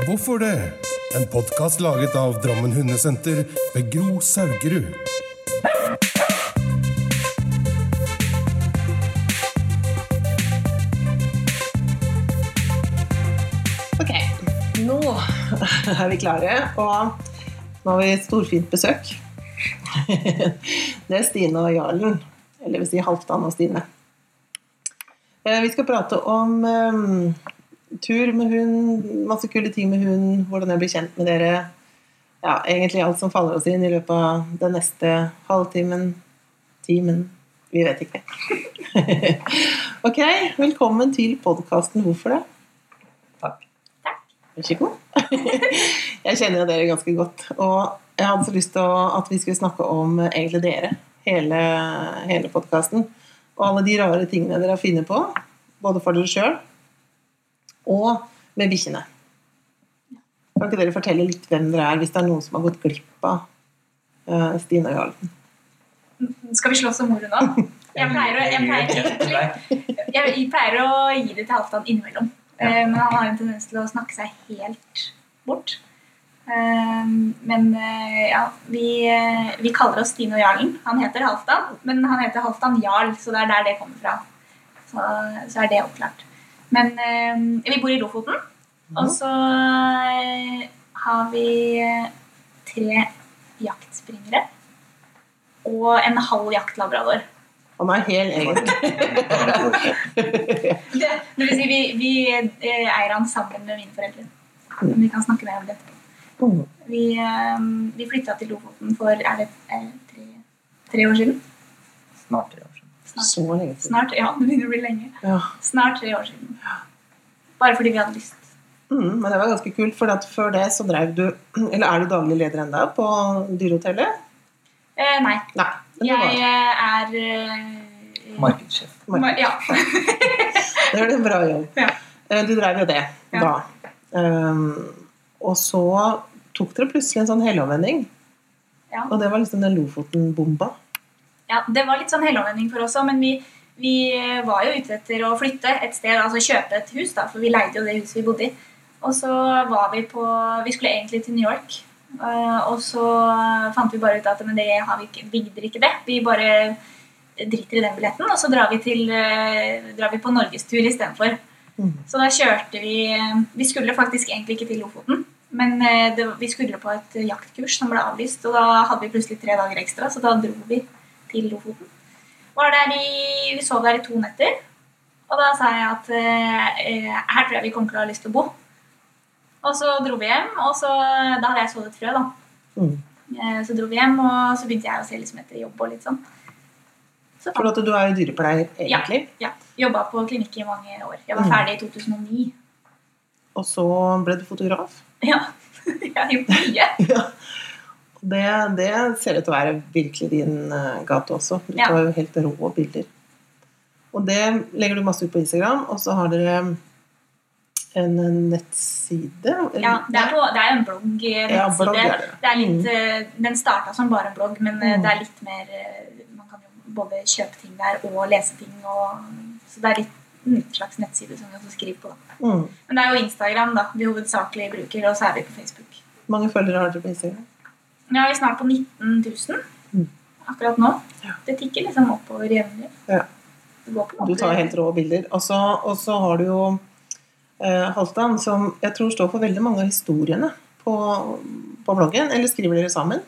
Hvorfor det? En podkast laget av Drammen Hundesenter ved Gro Saugerud. Ok, nå er vi klare, og nå har vi storfint besøk. Det er Stine og Jarlen, eller vil si Halvdan og Stine. Eh, Vi skal prate om eh, tur med hund, masse kule ting med hund, hvordan jeg blir kjent med dere. Ja, egentlig alt som faller oss inn i løpet av den neste halvtimen, timen, vi vet ikke. ok, velkommen til podkasten Hvorfor det? Takk. Vær så god. jeg kjenner jo dere ganske godt. Og jeg hadde så lyst til at vi skulle snakke om egentlig dere, hele, hele podkasten. Og alle de rare tingene dere har funnet på, både for dere sjøl og med bikkjene. Kan ikke dere fortelle litt hvem dere er, hvis det er noen som har gått glipp av eh, Stine og Jarlen? Skal vi slåss om ordet nå? Jeg pleier, å, jeg, pleier, jeg pleier å gi det til Halvdan innimellom. Eh, Men han har en tendens til å snakke seg helt bort. Eh, Men ja, vi, vi kaller oss Stine og Jarlen. Han heter Halvdan, men han heter Halvdan Jarl, så det er der det kommer fra. Så, så er det oppklart. Men eh, vi bor i Lofoten, og så eh, har vi eh, tre jaktspringere og en halv jaktlabrador. Han er hel egen. Det, det vil si, vi, vi eh, eier han sammen med mine foreldre. Men vi kan snakke mer om det etterpå. Mm. Vi, eh, vi flytta til Lofoten for er det, er det tre, tre år siden. Snart tre år siden. Snart. Så lenge siden. Snart, ja, det begynner å bli lenge. Ja. Snart tre år siden. Bare fordi vi hadde lyst. Mm, men det var ganske kult, for at før det så drev du Eller er du daglig leder ennå på Dyrehotellet? Eh, nei. Nei. Jeg var, eh, er eh, Markedssjef. ma- Ja. det var en bra jobb. Ja. Eh, Du drev jo det Ja. da. Um, og så tok dere plutselig en sånn helomvending. Ja. Og det var liksom den Lofoten-bomba. Ja, det var litt sånn helomvending for oss òg, men vi, vi var jo ute etter å flytte et sted, altså kjøpe et hus, da, for vi leide jo det huset vi bodde i. Og så var vi på Vi skulle egentlig til New York, eh, og så fant vi bare ut at men det har vi ikke, vi gidder ikke det. Vi bare driter i den billetten, og så drar vi, til, eh, drar vi på norgestur istedenfor. Mm. Så da kjørte vi Vi skulle faktisk egentlig ikke til Lofoten. Men eh, det, vi skulle på et jaktkurs som ble avlyst, og da hadde vi plutselig tre dager ekstra, så da dro vi til Lofoten. Var der i, vi sov der i to netter, og da sa jeg at eh, her tror jeg vi kommer til å ha lyst til å bo. Og så dro vi hjem, og så, da hadde jeg sådd et frø. da. Mm. Eh, Så dro vi hjem, og så begynte jeg å se liksom etter jobb og litt sånn. Så For at du er jo dyrepleier, egentlig. ja, Jobba på klinikk i mange år. Jeg var Mm. ferdig i 2009. Og så ble du fotograf. Ja, jeg har gjort mye. Ja. Det, det ser ut til å være virkelig din eh, gate også. Du Ja. tar jo helt rå bilder. Og det legger du masse ut på Instagram, og så har dere en nettside. Ja, det er, på, det er en blogg. eh, Ja, blogg er det. Det er litt, eh, den starta som bare en blogg, men Mm. det er litt mer Man kan jo både kjøpe ting der og lese ting. Og, så det er litt en slags nettside som vi også skriver på. Mm. Men det er jo Instagram da, vi hovedsakelig bruker, og så er vi på Facebook. mange følgere har dere på Instagram? Nå er snart på 19 000 Mm. akkurat nå. Ja. Det tikker liksom oppover jevnlig. Ja. Du tar helt rå bilder. Og så, har du jo eh, Halvdan, som jeg tror står for veldig mange av historiene på, på bloggen. Eller skriver dere sammen?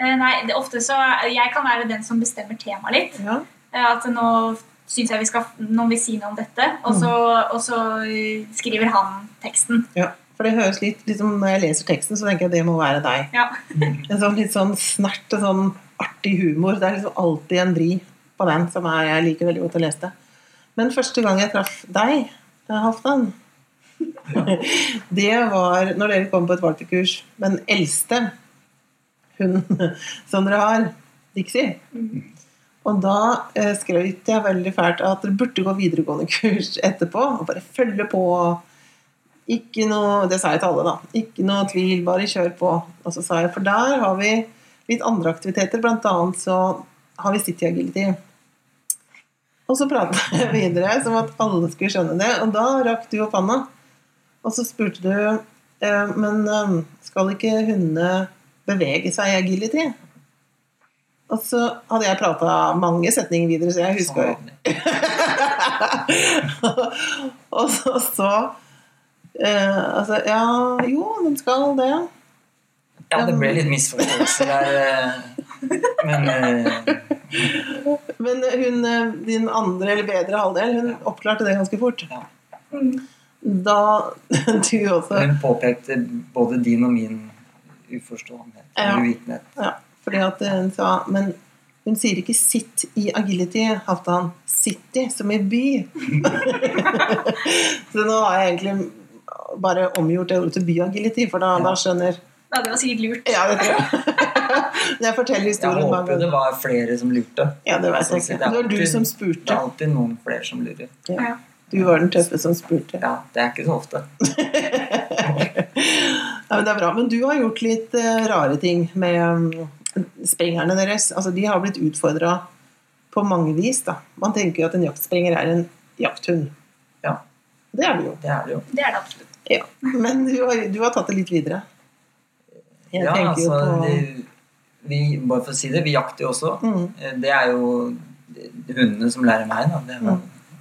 Eh, Nei, det, ofte så Jeg kan være den som bestemmer temaet litt. Ja. Eh, At nå syns jeg vi skal Noen vil si noe om dette, og så, og så eh, skriver han teksten. ja. For det høres litt liksom, Når jeg leser teksten, så tenker jeg at det må være deg. Ja. En sånn litt sånn snert og sånn artig humor. Det er liksom alltid en vri på den som er, jeg liker veldig godt å lese det. Men første gang jeg traff deg, Halvdan ja. det var når dere kom på et valpekurs. Den eldste hunden som dere har, Dixie. Og da eh, skrøt jeg veldig fælt at dere burde gå videregående kurs etterpå. Og bare følge på. Ikke noe, Det sa jeg til alle, da. Ikke noe tvil, bare kjør på. Og så sa jeg, for der har vi litt andre aktiviteter. Blant annet så har vi City Agility. Og så pratet jeg videre som at alle skulle skjønne det. Og da rakk du opp hånda. Og så spurte du Eh, Men eh, skal ikke hundene bevege seg i agility? Og så hadde jeg prata mange setninger videre, så jeg huska husker. Og så, så eh, Altså, ja Jo, de skal det. Ja, det ble litt misforståelse der. eh, Men uh... Men hun, din andre eller bedre halvdel, hun oppklarte det ganske fort. Ja. Da du også hun påpekte både din og min uforståenhet. Ja. Uvitenhet. Ja, fordi at hun sa Men hun sier ikke 'sitt i agility', Halvdan. 'City', som i by. så nå har jeg egentlig bare omgjort det ordet til byagility, for da, Ja. da skjønner Nei, det var sikkert lurt. Ja, det tror jeg. Jeg forteller historien mange håper det var flere som lurte. Ja, det vet jeg ikke. det var du som spurte. Det er alltid noen flere som lurer. Ja. Du var den tøffe som spurte. Ja, det er ikke så ofte. Ja, men det er bra. Men du har gjort litt eh, rare ting med sprengerne springerne deres. Altså, de har blitt utfordra på mange vis. da. Man tenker jo at en jaktsprenger er en jakthund. Ja. Det er det jo. Det er det jo. Det er det absolutt. Ja. Men du har, du har tatt det litt videre. Jeg Ja, tenker jo altså, på det, vi, bare for å si det, vi jakter jo også. Mm. Eh, Det er jo hundene som lærer meg, da. Det Mm.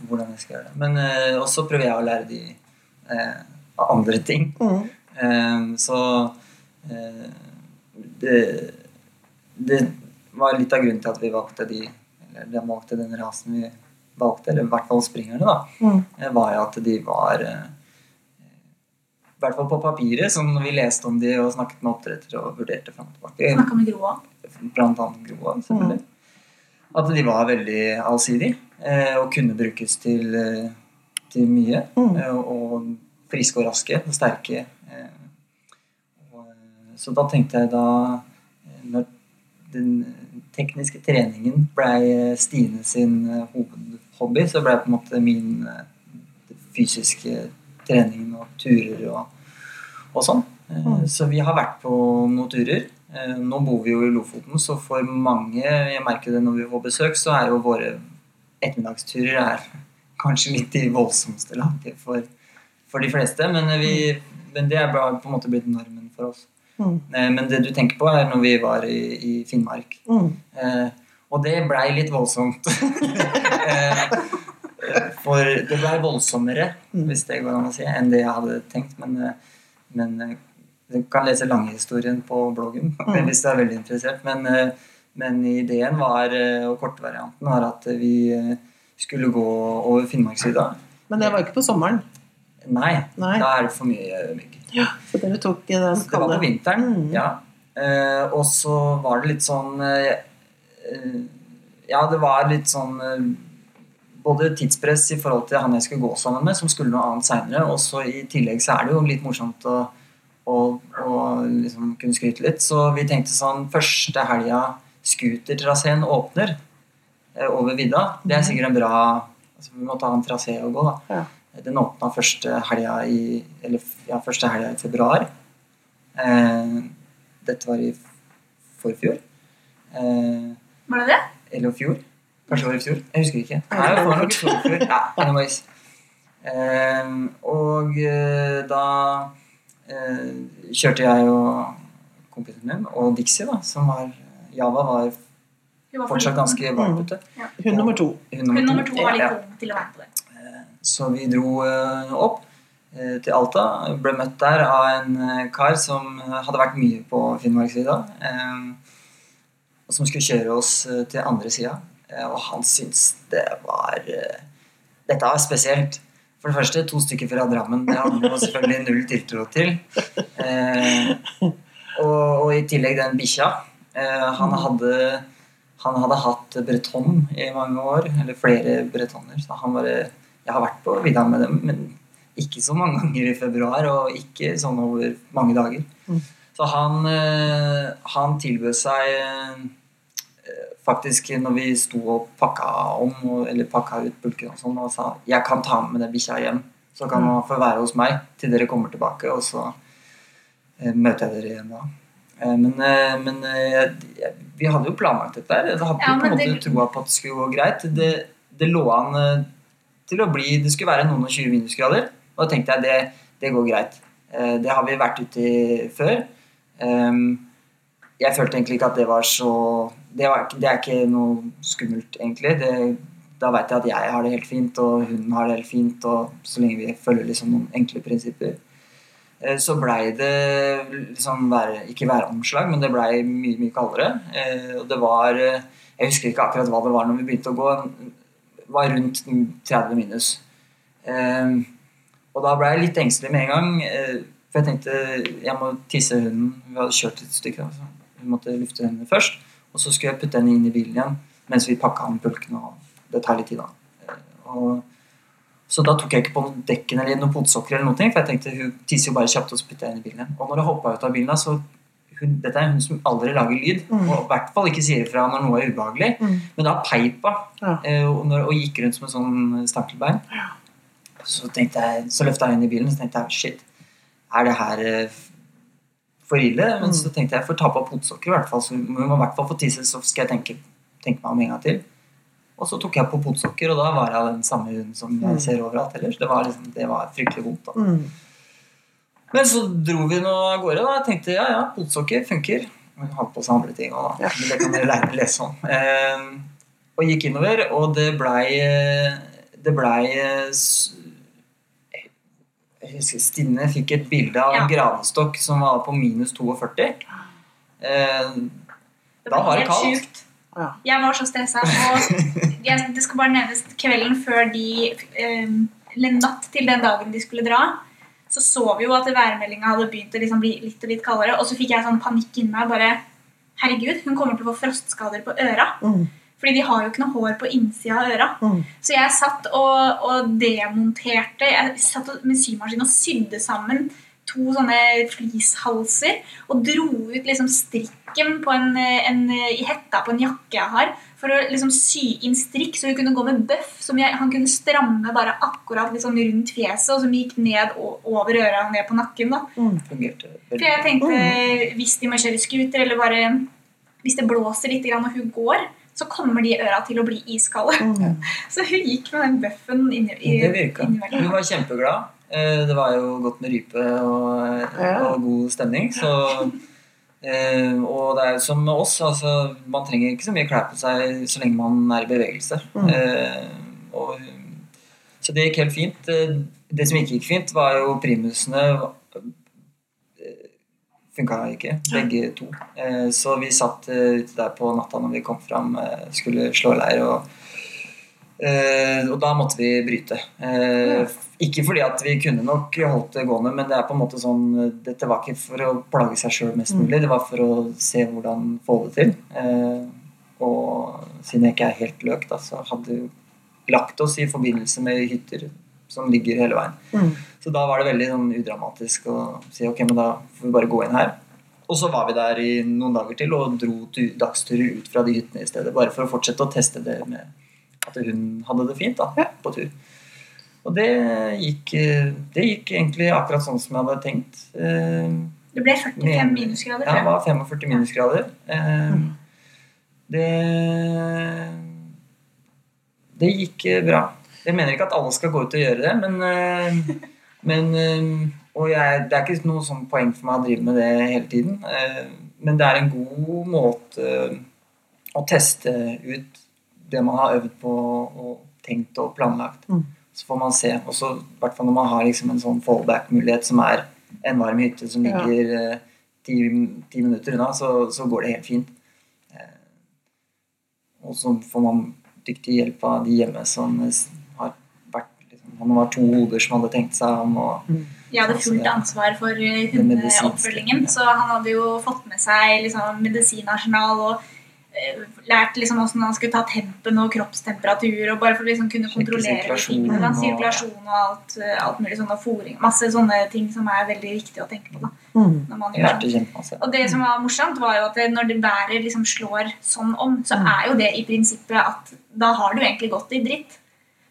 hvordan jeg skal gjøre det. Men uh, også prøver jeg å lære de uh, andre ting. mm. Eh, så det, det var litt av grunnen til at vi valgte de Eller de valgte den rasen vi valgte, eller i hvert fall springerne, da. Mm. Var jo at de var I hvert fall på papiret, som vi leste om de og snakket med oppdrettere og vurderte fram og tilbake, Snakka med Groa. blant annet Groa, selvfølgelig. At de var veldig allsidige eh, og kunne brukes til, eh, til mye. Mm. eh, Og friske og raske og sterke. Så da tenkte jeg da Når den tekniske treningen ble Stine sin hovedhobby, så ble på en måte min fysiske fysiske treningen og turer og, og sånn. Eh, Mm. Så vi har vært på noen turer. Eh, Nå bor vi jo i Lofoten, så for mange, jeg merker det når vi får besøk, så er jo våre ettermiddagsturer er kanskje litt i voldsomste laget for, for de fleste. Men, vi, men det er på en måte blitt normen for oss. Mm. Eh, Men det du tenker på, er når vi var i, i Finnmark. Mm. Eh, og det blei litt voldsomt. eh, for det ble voldsommere, Mm. hvis det går an å si, enn det jeg hadde tenkt. Men, eh, men eh, du kan lese langhistorien på bloggen Mm. hvis du er veldig interessert. Men, eh, men ideen var, eh, og kortvarianten var at vi eh, skulle gå over Finnmarksvidda. Men det var ikke på sommeren. Nei, Nei. da er det for mye mygg. Så dere tok den det var på vinteren, Mm. ja. Eh, og så var det litt sånn eh, eh, Ja, det var litt sånn eh, Både tidspress i forhold til han jeg skulle gå sammen med, som skulle noe annet seinere, og så i tillegg så er det jo litt morsomt å, å, å liksom kunne skryte litt. Så vi tenkte sånn Første helga scootertraseen åpner eh, over vidda, det er sikkert en bra altså Vi må ta en trasé og gå, da. Ja. Den åpna første helga i Eller ja, første helga i februar. Eh, dette var i forfjor. Eh, Var det det? eller fjor. Kanskje det var i fjor. Jeg husker ikke. Nei, det var nok i fjor. Ja, anyways. Eh, og uh, da uh, kjørte jeg og kompisen min og Dixie, da, som var Java var Hun var for fortsatt liten. ganske varmputte. Hund nummer to. Hun Hun nummer to var litt Ja. ung til å være på det. Så vi dro eh, opp eh, til Alta. Ble møtt der av en eh, kar som eh, hadde vært mye på Finnmarksvidda. eh, Og som skulle kjøre oss eh, til andre sida. Eh, Og han syntes det var eh, Dette var spesielt. For det første, to stykker fra Drammen. Det hadde han selvfølgelig null tiltro til. Eh, og, og i tillegg den bikkja. Eh, han hadde han hadde hatt breton i mange år, eller flere bretonner. Så han bare Jeg har vært på vidda med dem, men ikke så mange ganger i februar, og ikke sånn over mange dager. Mm. Så han, han tilbød seg faktisk når vi sto og pakka om, eller pakka ut bulken og sånn, og sa jeg kan ta med den bikkja hjem, så kan han få være hos meg til dere kommer tilbake, og så eh, møter jeg dere igjen da. Eh, Men, eh, men eh, vi hadde jo planlagt dette her. Jeg hadde Ja, på en måte det- troa på at det skulle gå greit. Det, det lå an til å bli Det skulle være noen og 20 minusgrader. Og da tenkte jeg det, det går greit. Det har vi vært ute i før. Ehm, jeg følte egentlig ikke at det var så Det, var, det er ikke noe skummelt, egentlig. Det, da veit jeg at jeg har det helt fint, og hun har det helt fint, og så lenge vi følger liksom noen enkle prinsipper. Eh, Så blei det liksom være, ikke væromslag, men det blei mye, mye kaldere. Eh, Og det var eh, Jeg husker ikke akkurat hva det var når vi begynte å gå. Det var rundt 30 minus. Og da ble jeg litt engstelig med en gang. For jeg tenkte jeg må tisse hunden. Vi hadde kjørt et stykke. da, Vi måtte lufte den først. Og så skulle jeg putte den inn i bilen igjen mens vi pakka an pulken. og Det tar litt tid, da. Eh, Og så da tok jeg ikke på noen dekken eller noen potesokker, eller noe, for jeg tenkte hun tisser jo bare kjapt, og så putter jeg den i bilen igjen. Og når jeg hoppa ut av bilen, da, så hun, Dette er hun som aldri lager lyd, Mm. og i hvert fall ikke sier ifra når noe er ubehagelig. Mm. Men da peipa Ja. eh, og, når- og gikk rundt som en sånn stankelbein. Så, tenkte jeg, så løfta jeg henne i bilen og så tenkte jeg, shit, er det her eh, for ille? Men Mm. så tenkte jeg jeg får ta på fotsokker, i hvert fall, så hun må i hvert fall få tisse, så skal jeg tenke, tenke meg om en gang til. Og så tok jeg på potesokker og da var jeg den samme hunden som Mm. jeg ser overalt ellers. Det var, liksom, det var fryktelig vondt. da. Mm. Men så dro vi nå av gårde. da. Jeg tenkte ja, ja, potesokker funker. Hun hadde på seg andre ting òg, da. Men det kan dere lese om. Eh, og gikk innover, og det blei Det blei eh, Jeg husker Stine fikk et bilde av en Ja. granestokk som var på minus 42. Eh, Det Da var det kaldt. sjukt. Ja. Jeg var så stressa. Og jeg, det skal bare nevnes kvelden før de eh, Eller natt til den dagen de skulle dra, så så vi jo at værmeldinga hadde begynt å liksom bli litt og litt kaldere. Og så fikk jeg sånn panikk inni meg. bare, Herregud, hun kommer til å få frostskader på øra. Mm. Fordi de har jo ikke noe hår på innsida av øra. Mm. Så jeg satt og, og demonterte Jeg satt med symaskin og sydde sammen to sånne flishalser og dro ut liksom strikken på en, en, i hetta på en jakke jeg har, for å liksom sy inn strikk så hun kunne gå med bøff som jeg, han kunne stramme bare akkurat liksom rundt fjeset, og som gikk ned over øra og ned på nakken. da. Mm, For jeg tenkte hvis de må kjøre scooter, eller bare hvis det blåser litt og hun går, så kommer de øra til å bli iskalde. Mm. Så hun gikk med den bøffen inn i, Det virka. Hun var kjempeglad. Eh, Det var jo godt med rype og, Ja. og god stemning. Så, eh, og det er jo som med oss, altså, man trenger ikke så mye klær på seg så lenge man er i bevegelse. Mm. Eh, og, så det gikk helt fint. Det som ikke gikk fint, var jo primusene. Funka ikke, begge to. Eh, Så vi satt eh, ute der på natta når vi kom fram, eh, skulle slå leir. og og da måtte vi bryte. Ikke fordi at vi kunne nok holdt det gående, men det er på en måte sånn Dette var ikke for å plage seg sjøl mest Mm. mulig, det var for å se hvordan få det til. Og siden jeg ikke er helt løk, da, så hadde vi lagt oss i forbindelse med hytter som ligger hele veien. Så da var det veldig sånn udramatisk å si ok, men da får vi bare gå inn her. Og så var vi der i noen dager til og dro tu- dagsturer ut fra de hyttene i stedet. Bare for å fortsette å teste det med at hun hadde det fint da, på tur. Og det gikk, det gikk egentlig akkurat sånn som jeg hadde tenkt. Eh, Det ble 45 minusgrader. Ja, det var 45 minusgrader. Eh, Mm. Det Det gikk bra. Jeg mener ikke at alle skal gå ut og gjøre det, men, eh, men eh, Og jeg, det er ikke noe sånn poeng for meg å drive med det hele tiden. eh, Men det er en god måte å teste ut det man har øvd på og tenkt og planlagt. Mm. Så får man se. Og så, i hvert fall når man har liksom en sånn fallback-mulighet som er en varm hytte som ligger eh, ti, ti minutter unna, så, så går det helt fint. Eh, og så får man dyktig hjelp av de hjemme som eh, det Han var to hoder som hadde tenkt seg om. og Jeg hadde fullt ansvar for eh, Det hundeoppfølgingen, ja. så han hadde jo fått med seg liksom, medisinarsenal og eh, lært liksom hvordan han skulle ta tempen og kroppstemperatur, og bare for å liksom kunne kontrollere tingene. Da. og- Sirkulasjon og alt, eh, alt mulig sånn, og fôring. Masse sånne ting som er veldig viktig å tenke på da, Mm. sånt. kjempemasse. Og det som var morsomt, var jo at når det været liksom slår sånn om, så Mm. er jo det i prinsippet at da har du egentlig gått i dritt.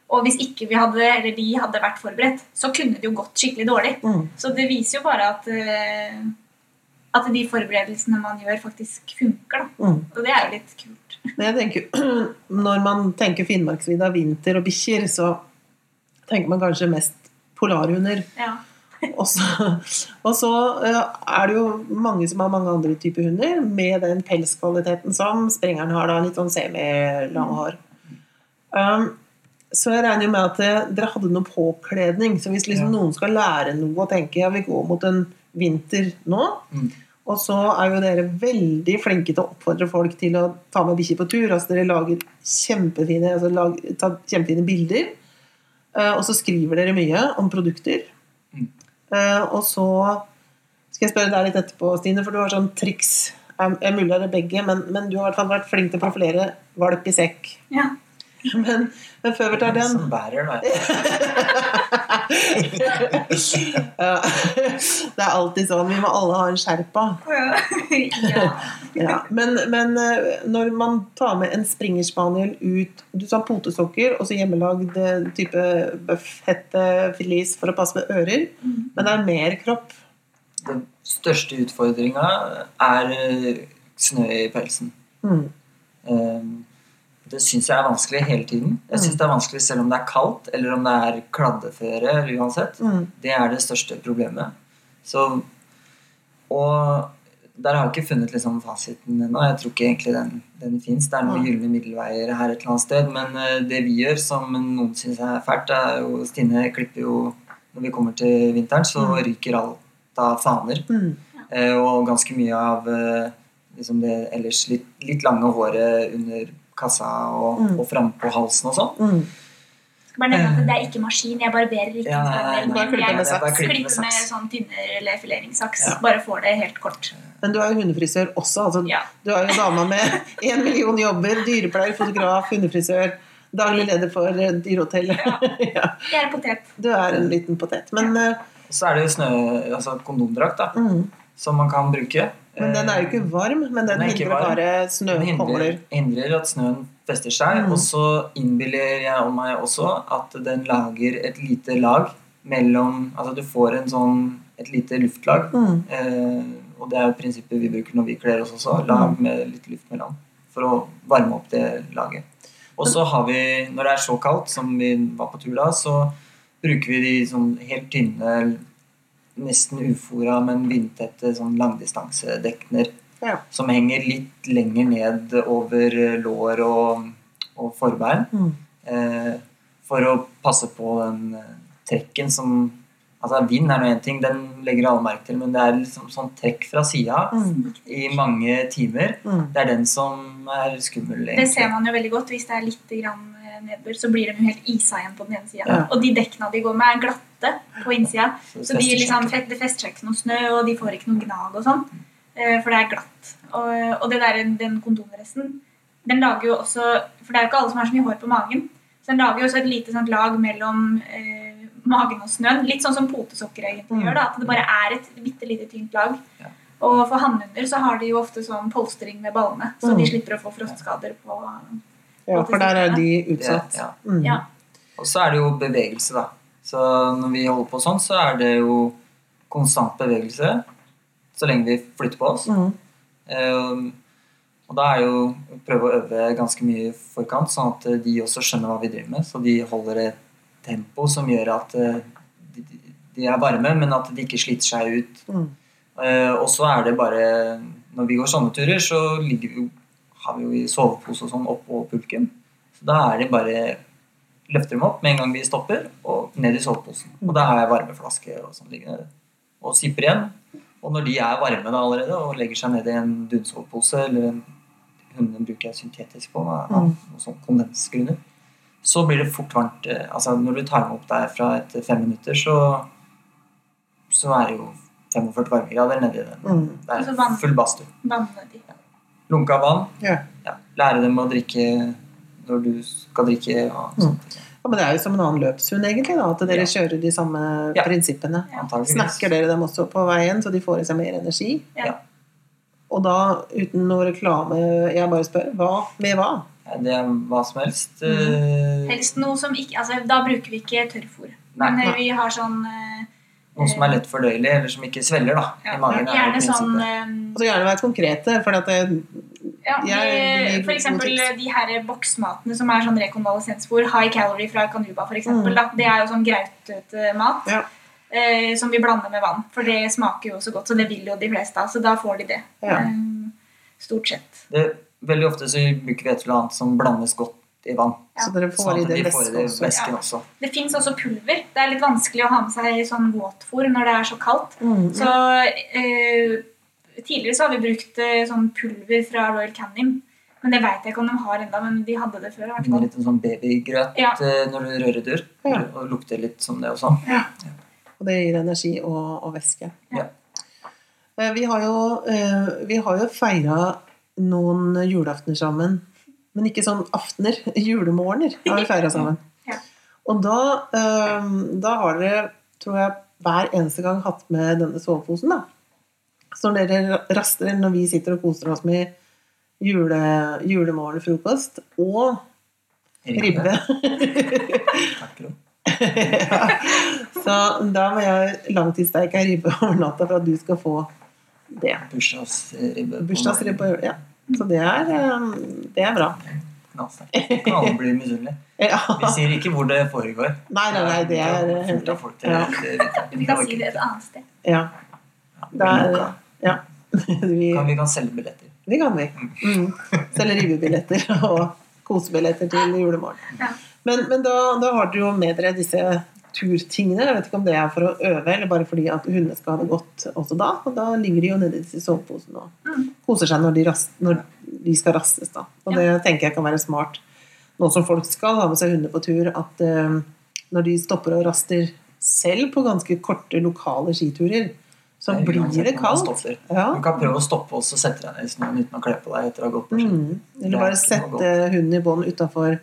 Og hvis ikke vi hadde, eller de hadde vært forberedt, så kunne det jo gått skikkelig dårlig. Mm. Så det viser jo bare at, eh, at de forberedelsene man gjør, faktisk funker. Da. Mm. Og det er jo litt kult. Tenker, når man tenker Finnmarksvidda, vinter og bikkjer, så tenker man kanskje mest polarhunder. Ja. Og så, og så eh, er det jo mange som har mange andre typer hunder, med den pelskvaliteten som sprengeren har, da, litt sånn semilanghår. Um, så jeg regner med at eh, dere hadde noe påkledning. Så hvis liksom Ja. noen skal lære noe og tenke ja, vi går mot en vinter nå, Mm. og så er jo dere veldig flinke til å oppfordre folk til å ta med bikkjer på tur. Altså dere lager kjempefine, altså lag, tar kjempefine bilder. eh, og så skriver dere mye om produkter. Mm. Eh, og så skal jeg spørre deg litt etterpå, Stine, for du har sånn triks. Jeg er mulig det er begge, men, men du har i hvert fall vært flink til å profilere valp i sekk. Ja. Men, men før vi tar den Som bærer, da. ja, Det er alltid sånn. Vi må alle ha en sherpa. ja. Ja. Men, men eh, når man tar med en springerspaniel ut Du sa potesokker og så hjemmelagd eh, type bøffhette, filis for å passe med ører. Men det er mer kropp. Den største utfordringa er eh, snø i pelsen. Mm. Eh, Det syns jeg er vanskelig hele tiden. Jeg syns det er vanskelig selv om det er kaldt, eller om det er kladdeføre, eller uansett. Mm. Det er det største problemet. Så, og der har jeg ikke funnet liksom fasiten ennå. Jeg tror ikke egentlig den, den fins. Det er noen gylne middelveier her et eller annet sted. Men eh, det vi gjør, som noen syns er fælt, er jo Stine klipper jo Når vi kommer til vinteren, så Mm. ryker alt av faner. Mm. Ja. og ganske mye av eh, liksom det ellers litt, litt lange håret under kassa og, Mm. og frampå på halsen og sånn. Mm. Bare nevne at det er ikke maskin. Jeg barberer ikke Ja, en nei, nei, nei, jeg med saks. Klipper med med sånn tynner eller fileringssaks. Ja. Bare får det helt kort. Men du er jo hundefrisør også. Altså, Ja. Du er jo dama med én million jobber. Dyrepleier, fotograf, hundefrisør. Daglig leder for eh, Dyrehotellet. Ja. Jeg er potet. Du er en liten potet. Men, eh, så er det jo snø, altså kondomdrakt da, mm. som man kan bruke. Men den er jo ikke varm, men den Den er hindrer varm. bare snøkongler. hindrer, hindrer at snøen fester seg. Mm. Og så innbiller jeg om meg også at den lager et lite lag mellom Altså du får en sånn, et lite luftlag. Mm. Eh, og det er jo prinsippet vi bruker når vi kler oss også. Lag med litt luft mellom. For å varme opp det laget. Og så har vi, når det er så kaldt som vi var på tur da, så bruker vi de sånn helt tynne, nesten ufora, men vindtette sånn langdistansedekner Ja. som henger litt lenger ned over lår og, og forbein. Mm. Eh, for å passe på den eh, trekken som Altså Vind er nå én ting, den legger alle merke til, men det er liksom sånn trekk fra sida Mm. i mange timer. Mm. Det er den som er skummel. Det ser man jo veldig godt. Hvis det er litt grann nedbør, så blir de jo helt isa igjen på den ene sida. Ja. Og de dekkene de går med, er glatte på innsida. Så Så de liksom, det fester seg ikke noe snø, og de får ikke noe gnag og sånn. eh, For det er glatt. Og, og det der, den kondomdressen, den lager jo også For det er jo ikke alle som har så mye hår på magen. Så den lager jo også et lite sånt lag mellom eh, magen og snøen. Litt sånn som potesokker egentlig Mm. gjør. da, At det bare er et bitte lite tynt lag. Ja. Og for hannhunder så har de jo ofte sånn polstring med ballene, så Mm. de slipper å få frostskader på Ja, for der er de Det- ja. Mm. Ja. Og så er det jo bevegelse, da. Så når vi holder på sånn, så er det jo konstant bevegelse så lenge vi flytter på oss. Mm. Um, og da er jo å prøve å øve ganske mye i forkant, sånn at de også skjønner hva vi driver med. Så de holder et tempo som gjør at eh, de, de er varme, men at de ikke sliter seg ut. Mm. Uh, og så er det bare Når vi går sånne turer, så ligger vi jo, har vi jo i sovepose og sånn oppå pulken. Så da er det bare løfter dem opp med en gang vi stopper, og ned i soveposen. Og da har jeg varmeflaske og sånn liggende. Og sipper igjen. Og når de er varme da allerede og legger seg ned i en dunsovepose eller en hundene bruker jeg syntetisk på, av Mm. noen sånn kondensgrunner, så blir det fort varmt. eh, Altså når du tar dem opp der fra etter fem minutter, så, så er det jo 45 varmegrader nedi den. Mm. Det er full badstue. Vanner de. Lunka vann. Ja. Ja. Lære dem å drikke når du skal drikke. Og Mm. sånt. Ja, men det er jo som en annen løpshund, egentlig. da, At dere Ja. kjører de samme Ja. prinsippene. Snakker dere dem også på veien, så de får i seg mer energi? Ja. Og da, uten noe reklame, jeg bare spør, hva med hva? Ja, Det er hva som helst. Mm. eh, Helst noe som ikke altså, Da bruker vi ikke tørrfôr. Men eh, Nei. vi har sånn eh, Noe som er lett fordøyelig, eller som ikke svelger da, ja, i magen. er Gjerne sånn eh, Altså Gjerne være konkrete, for at det, ja, de, For eksempel de her boksmatene som er sånn rekonvalesensfôr, high calorie fra Canuba eksempel, Mm. Det er jo sånn grautete mat. Ja. eh, som vi blander med vann. For det smaker jo så godt, så det vil jo de fleste av. Så da får de det. Ja. Eh, stort sett. Det, veldig ofte så bruker vi et eller annet som blandes godt i vann. Så dere får Sånn i den væsken de også. Ja. også. Det fins også pulver. Det er litt vanskelig å ha med seg sånn våtfôr når det er så kaldt. Mm. Så eh, Tidligere så har vi brukt eh, sånn pulver fra Royal Canin. Men det veit jeg ikke om de har ennå, men de hadde det før. Det litt sånn babygrøt Ja. eh, når du rører det Og lukter litt som det også. Og det gir energi og, og væske. Ja. Eh, Vi har jo, eh, vi har jo feira noen julaftener sammen. Men ikke sånn aftener. Julemorgener har vi feira sammen. Ja. Og da, eh, da har dere, tror jeg, hver eneste gang hatt med denne soveposen. da. Så når dere raster, når vi sitter og koser oss med jule, julemorgenfrokost og ribbe ja. Så da må jeg langtidssteike ribbe over natta for at du skal få det. Bursdagsribbe. Bursdagsribbe. Ja. Så det er, eh, det er bra. Knallsterkt. Kan alle bli misunnelige. Ja. Vi sier ikke hvor det foregår. Nei, nei, nei, det er helt opp. hemmelig. Ja. Vi kan si det et annet sted. Ja. Det er, ja. Vi, Kan vi kan selge billetter. det kan vi. Mm. Selge ribbebilletter og kosebilletter til julemorgen. Ja. Men, men da, da har dere jo med dere disse turtingene. Jeg vet ikke om det er for å øve, eller bare fordi at hundene skal ha det godt også da. Og da ligger de jo nedi disse soveposene og Mm. koser seg når de, rast, når de skal rastes. da. Og det tenker jeg kan være smart nå som folk skal ha med seg hunder på tur, at uh, når de stopper og raster selv på ganske korte lokale skiturer, så Det blir det kaldt. Ja. Du kan prøve å stoppe og sette deg ned i snøen uten å kle på deg etter å ha gått på ski. Mm. Eller er bare sette hunden i bånd utafor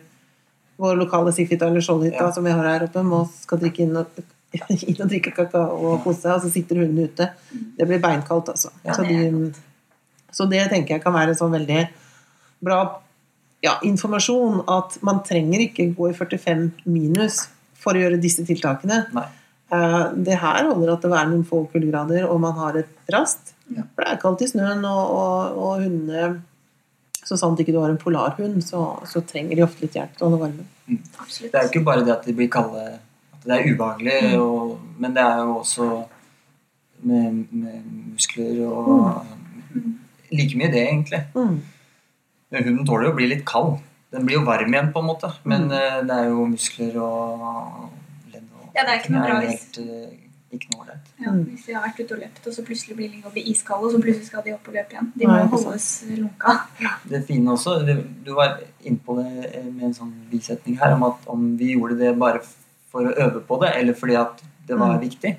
vår lokale Sifita eller Skjoldhytta Ja. som vi har her oppe, må skal drikke inn og, inn og drikke kakao og kose seg, og så sitter hunden ute. Det blir beinkaldt, altså. Ja, så, de, så det tenker jeg kan være sånn veldig bra ja, informasjon at man trenger ikke gå i 45 minus for å gjøre disse tiltakene. Nei. Eh, Det her holder at det er noen få kuldegrader, og man har et rast. Ja. For det er kaldt i snøen, og, og, og hundene Så sant ikke du har en polarhund, så, så trenger de ofte litt hjelp til å holde varmen. Mm. Det er jo ikke bare det at de blir kalde, at det er ubehagelig, Mm. og, men det er jo også med, med muskler og Like mye det, egentlig. Mm. Men Hunden tåler jo å bli litt kald. Den blir jo varm igjen, på en måte. Men Mm. eh, det er jo muskler og ledd og Ja, det er ikke noe bra hvis- eh, Ikke noe ålreit. Ja, Mm. hvis de har vært ute og løpt, og så plutselig blir de blir iskalde, og så plutselig skal de opp og løpe igjen. De må Nei, holdes lunka. Det fine også, du var inne på det eh, med en sånn bisetning her, om at om vi gjorde det bare for å øve på det, eller fordi at det var Mm. viktig.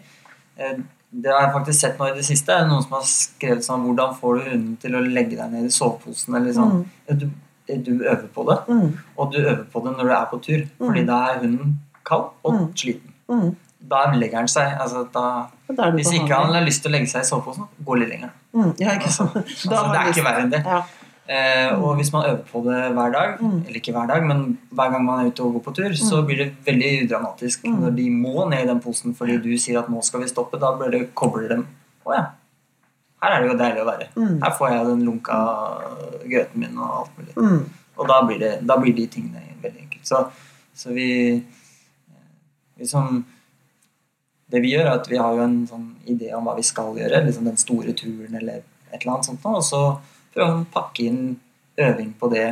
Eh, Det har jeg faktisk sett nå i det siste. Noen som har skrevet sånn Hvordan får du hunden til å legge deg ned i soveposen? Eller sånn. Mm. Du, du øver på det, Mm. og du øver på det når du er på tur. Fordi Mm. da er hunden kald og Mm. sliten. Mm. Da legger han seg. Altså, da, hvis ikke han har lyst til å legge seg i soveposen, gå litt lenger. mm. Ja, sant. Altså, det er ikke verre enn det. Ja. Eh, og hvis man øver på det hver dag, Mm. eller ikke hver dag, men hver gang man er ute og går på tur, så blir det veldig udramatisk Mm. når de må ned i den posen fordi du sier at nå skal vi stoppe. Da blir det kobler dem. Å ja. Her er det jo deilig å være. Mm. Her får jeg den lunka grøten min og alt mulig. Mm. Og da blir, det, da blir de tingene veldig enkelt. Så, så vi, eh, vi som, Det vi gjør, er at vi har jo en sånn idé om hva vi skal gjøre. liksom Den store turen eller et eller annet sånt. Og så prøver prøve å pakke inn øving på det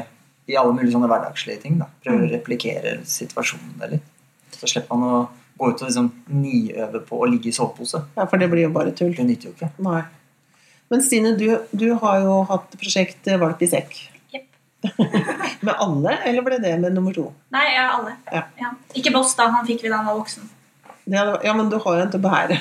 i alle mulige sånne hverdagslige ting. da. Prøve å replikere situasjonene litt. Så slipper man å gå ut og liksom niøve på å ligge i sovepose. ja, for det blir jo bare tull. Det nytter jo ikke. Nei. Men Stine, du, du har jo hatt prosjekt eh, Valp i sekk. Med alle, eller ble det med nummer to? Nei, ja, alle. Ja. Ikke Boss, da. Han fikk vi da han var voksen. Ja, men du har en til å bære.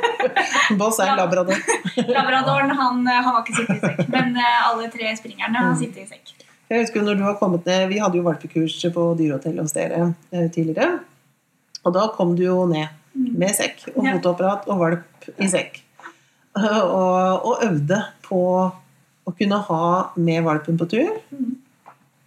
Boss er labrador. Labradoren han, eh, han har ikke sittet i sekk, men eh, alle tre springerne har sittet i sekk. Jeg husker når du har kommet ned, Vi hadde jo valpekurs på dyrehotellet hos dere eh, tidligere. Og da kom du jo ned med sekk og fotoapparat og valp i sekk. Og, og øvde på å kunne ha med valpen på tur. Mm.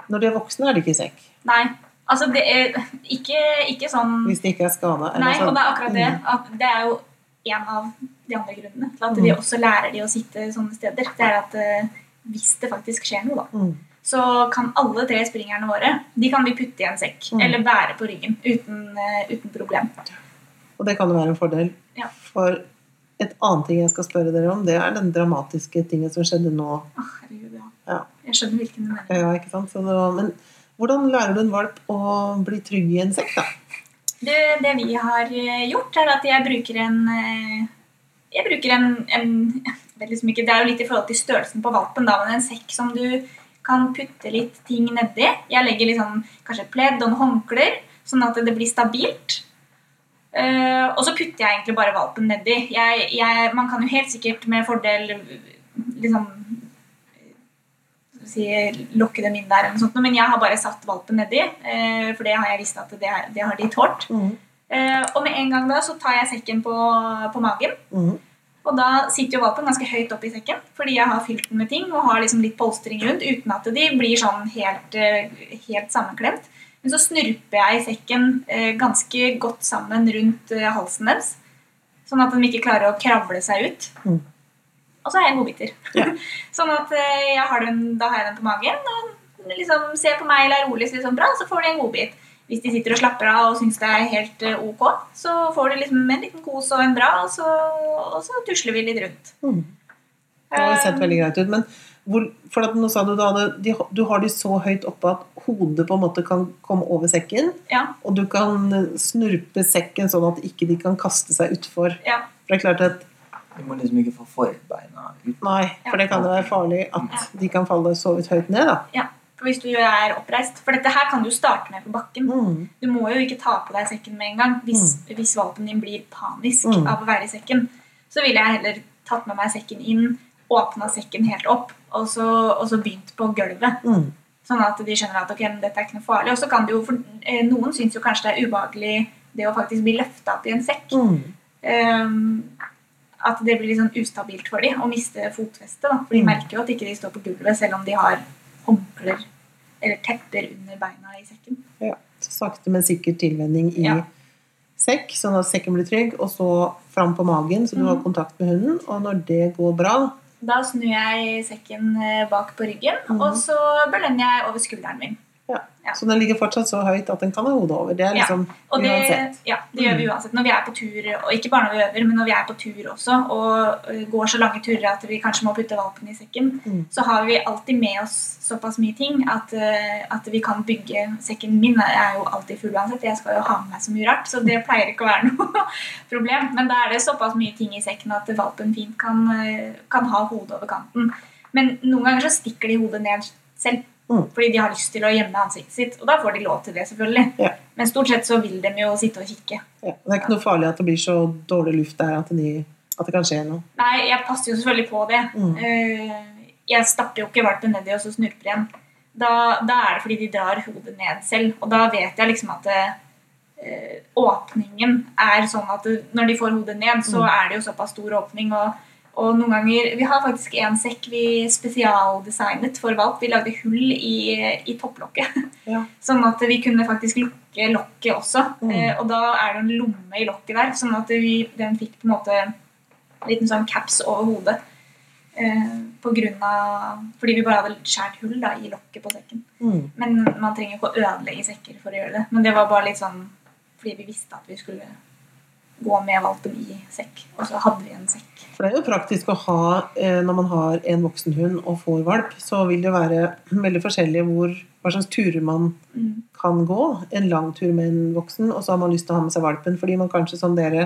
Når de er voksne, er de ikke i sekk. Nei, altså det er ikke, ikke sånn Hvis de ikke er skada. Nei, og det er akkurat det. At det er jo en av de andre grunnene til at vi Mm. også lærer de å sitte sånne steder. Det er at eh, hvis det faktisk skjer noe, da, Mm. så kan alle tre springerne våre de kan vi putte i en sekk Mm. eller bære på ryggen uten, eh, uten problem. Og det kan jo være en fordel. Ja. For et annet ting jeg skal spørre dere om, det er den dramatiske tingen som skjedde nå. Åh, herregud, ja. Ja. Jeg skjønner hvilken du mener. Ja, ikke sant? Så det var, men hvordan lærer du en valp å bli trygg i en sekk, da? Det, det vi har eh, gjort, er at jeg bruker en eh, Jeg bruker en, en jeg vet liksom ikke, Det er jo litt i forhold til størrelsen på valpen, da, men en sekk som du kan putte litt ting nedi. Jeg legger liksom kanskje et pledd og noen håndklær, sånn at det blir stabilt. Uh, og så putter jeg egentlig bare valpen nedi. Jeg, man kan jo helt sikkert med fordel liksom si, lokke dem inn der, eller noe sånt, men jeg har bare satt valpen nedi. eh, for det har jeg visst at det, er- det har de tålt. Eh, og med en gang da så tar jeg sekken på, på magen. Mm. Og da sitter jo valpen ganske høyt opp i sekken, fordi jeg har fylt den med ting og har liksom litt polstring rundt, uten at de blir sånn helt, eh, helt sammenklemt. Men så snurper jeg sekken eh, ganske godt sammen rundt eh, halsen deres, sånn at de ikke klarer å kravle seg ut. Mhm. Og så har jeg godbiter. Ja. sånn at eh, jeg har den, da har jeg den på magen, og liksom ser på meg eller er rolig, så liksom bra, så får de en godbit. Hvis de sitter og slapper av og syns det er helt eh, ok, så får de liksom en liten kos og en bra, og så, og så tusler vi litt rundt. Mm. Det har sett veldig greit ut. Men hvor, for at nå sa du da de, du har de så høyt oppe at hodet på en måte kan komme over sekken, Ja, og du kan snurpe sekken sånn at ikke de kan kaste seg utfor. ja. For det er klart at Du må liksom ikke få forbeina ut. Nei, for det kan jo være farlig at de kan falle så vidt høyt ned, da. ja. For hvis du er oppreist For dette her kan du starte med på bakken. Mm. Du må jo ikke ta på deg sekken med en gang hvis, hvis valpen din blir panisk Mm. av å være i sekken. Så ville jeg heller tatt med meg sekken inn, åpna sekken helt opp, og så, og så begynt på gulvet. Mm. Sånn at de skjønner at ok, men dette er ikke noe farlig. Og så kan det jo, for eh, Noen syns jo kanskje det er ubehagelig det å faktisk bli løfta opp i en sekk. Mm. At det blir litt sånn ustabilt for dem å miste fotfestet. da. For de Mm. merker jo at ikke de står på gulvet selv om de har håndklær eller tepper under beina i sekken. Ja. Så sakte, men sikkert tilvenning i Ja. sekk, sånn at sekken blir trygg, og så fram på magen, så du har Mhm. kontakt med hunden. Og når det går bra, Da snur jeg sekken eh, bak på ryggen, mm. og så belønner jeg over skulderen min. Ja. så den ligger fortsatt så høyt at den kan ha hodet over. Det er Ja. liksom Og det, uansett. ja, det gjør vi uansett. Når vi er på tur, og ikke bare når vi øver, men når vi er på tur også, og går så lange turer at vi kanskje må putte valpen i sekken, Mm. så har vi alltid med oss såpass mye ting at, at vi kan bygge Sekken min er jo alltid full uansett. Jeg skal jo ha med meg så mye rart, så det pleier ikke å være noe problem. Men da er det såpass mye ting i sekken at valpen fint kan, kan ha hodet over kanten. Men noen ganger så stikker de hodet ned selv. Mm. Fordi de har lyst til å gjemme ansiktet sitt. Og da får de lov til det, selvfølgelig. Ja. Men stort sett så vil de jo sitte og kikke. Ja. Det er ikke noe farlig at det blir så dårlig luft der at, de, at det kan skje noe. Nei, jeg passer jo selvfølgelig på det. Mm. Eh, Jeg stapper jo ikke valpen nedi og så snurper igjen. Da, da er det fordi de drar hodet ned selv. Og da vet jeg liksom at det, åpningen er sånn at det, når de får hodet ned, så Mm. er det jo såpass stor åpning. Og, og noen ganger Vi har faktisk en sekk vi spesialdesignet for valp. Vi lagde hull i, i topplokket. Ja. Sånn at vi kunne faktisk lukke lokket også. Mm. Eh, og da er det en lomme i lokket der, sånn at vi, den fikk på en måte en liten sånn caps over hodet. Eh, på grunn av, fordi vi bare hadde skjært hull da, i lokket på sekken. Mm. Men man trenger ikke å ødelegge sekker for å gjøre det. Men det var bare litt sånn fordi vi visste at vi skulle gå med valpen i sekk. Og så hadde vi en sekk. For det er jo praktisk å ha eh, når man har en voksen hund og får valp, så vil det være veldig forskjellig hvor, hva slags turer man Mm. kan gå. En lang tur med en voksen, og så har man lyst til å ha med seg valpen fordi man kanskje som dere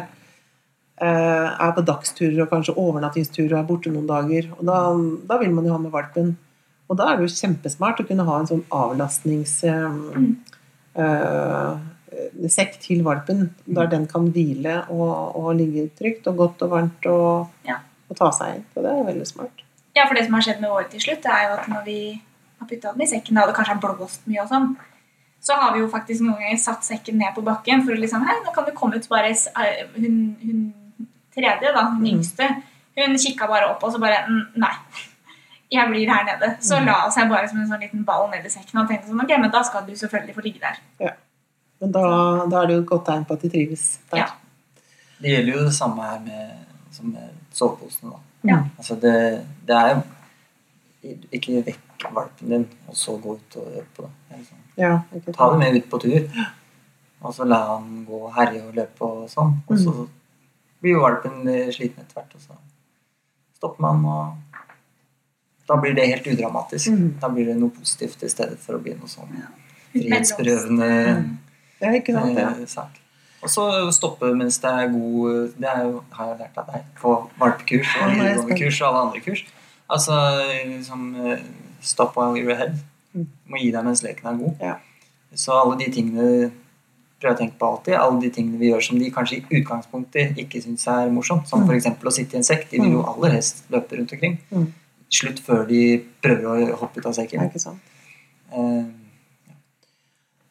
eh, er på dagsturer og kanskje overnattingsturer og er borte noen dager. Og da, da vil man jo ha med valpen. Og da er det jo kjempesmart å kunne ha en sånn avlastnings... Eh, Mm. eh, sekk til valpen, der den kan hvile og, og ligge trygt og godt og varmt og, Ja. og ta seg inn. Så det er veldig smart. Ja, for det som har skjedd med året til slutt, det er jo at når vi har putta den i sekken, da det kanskje har blåst mye og sånn, så har vi jo faktisk noen ganger satt sekken ned på bakken for å liksom Hei, nå kan du komme ut bare eh, Hun, hun tredje, da, hun Mm. yngste, hun kikka bare opp og så bare "Mm, Nei. Jeg blir her nede. Så Mm. la seg bare som en sånn liten ball ned i sekken og tenkte sånn Ok, men da skal du selvfølgelig få ligge der. Men da, da er det jo et godt tegn på at de trives der. Ja. Det gjelder jo det samme her med, som med soveposene. da. Mm. Ja. Altså det, det er jo Ikke vekk valpen din, og så gå ut og gjøre på det. Liksom- Ja, ikke Ta det med ut på tur. Og så la han gå og herje og løpe og sånn. Og så blir jo valpen sliten etter hvert, og så stopper man, og da blir det helt udramatisk. Mm. Da blir det noe positivt i stedet for å bli noe sånn frihetsberøvende frihetsberøvende Ja, ikke sant? Ja. eh, sak. Og så stoppe mens det er god Det er jo, har jeg lært av deg på valpekurs og kurs og alle andre kurs. Altså liksom eh, Stop while you're ahead. Mm. Du må gi deg mens leken er god. Ja. Så alle de tingene prøver å tenke på alltid. Alle de tingene vi gjør som de kanskje i utgangspunktet ikke syns er morsomt. Som Mm. f.eks. å sitte i en sekk. De vil jo Mm. aller helst løpe rundt omkring. Mm. Slutt før de prøver å hoppe ut av Ja, sekken. ikke sant? Eh,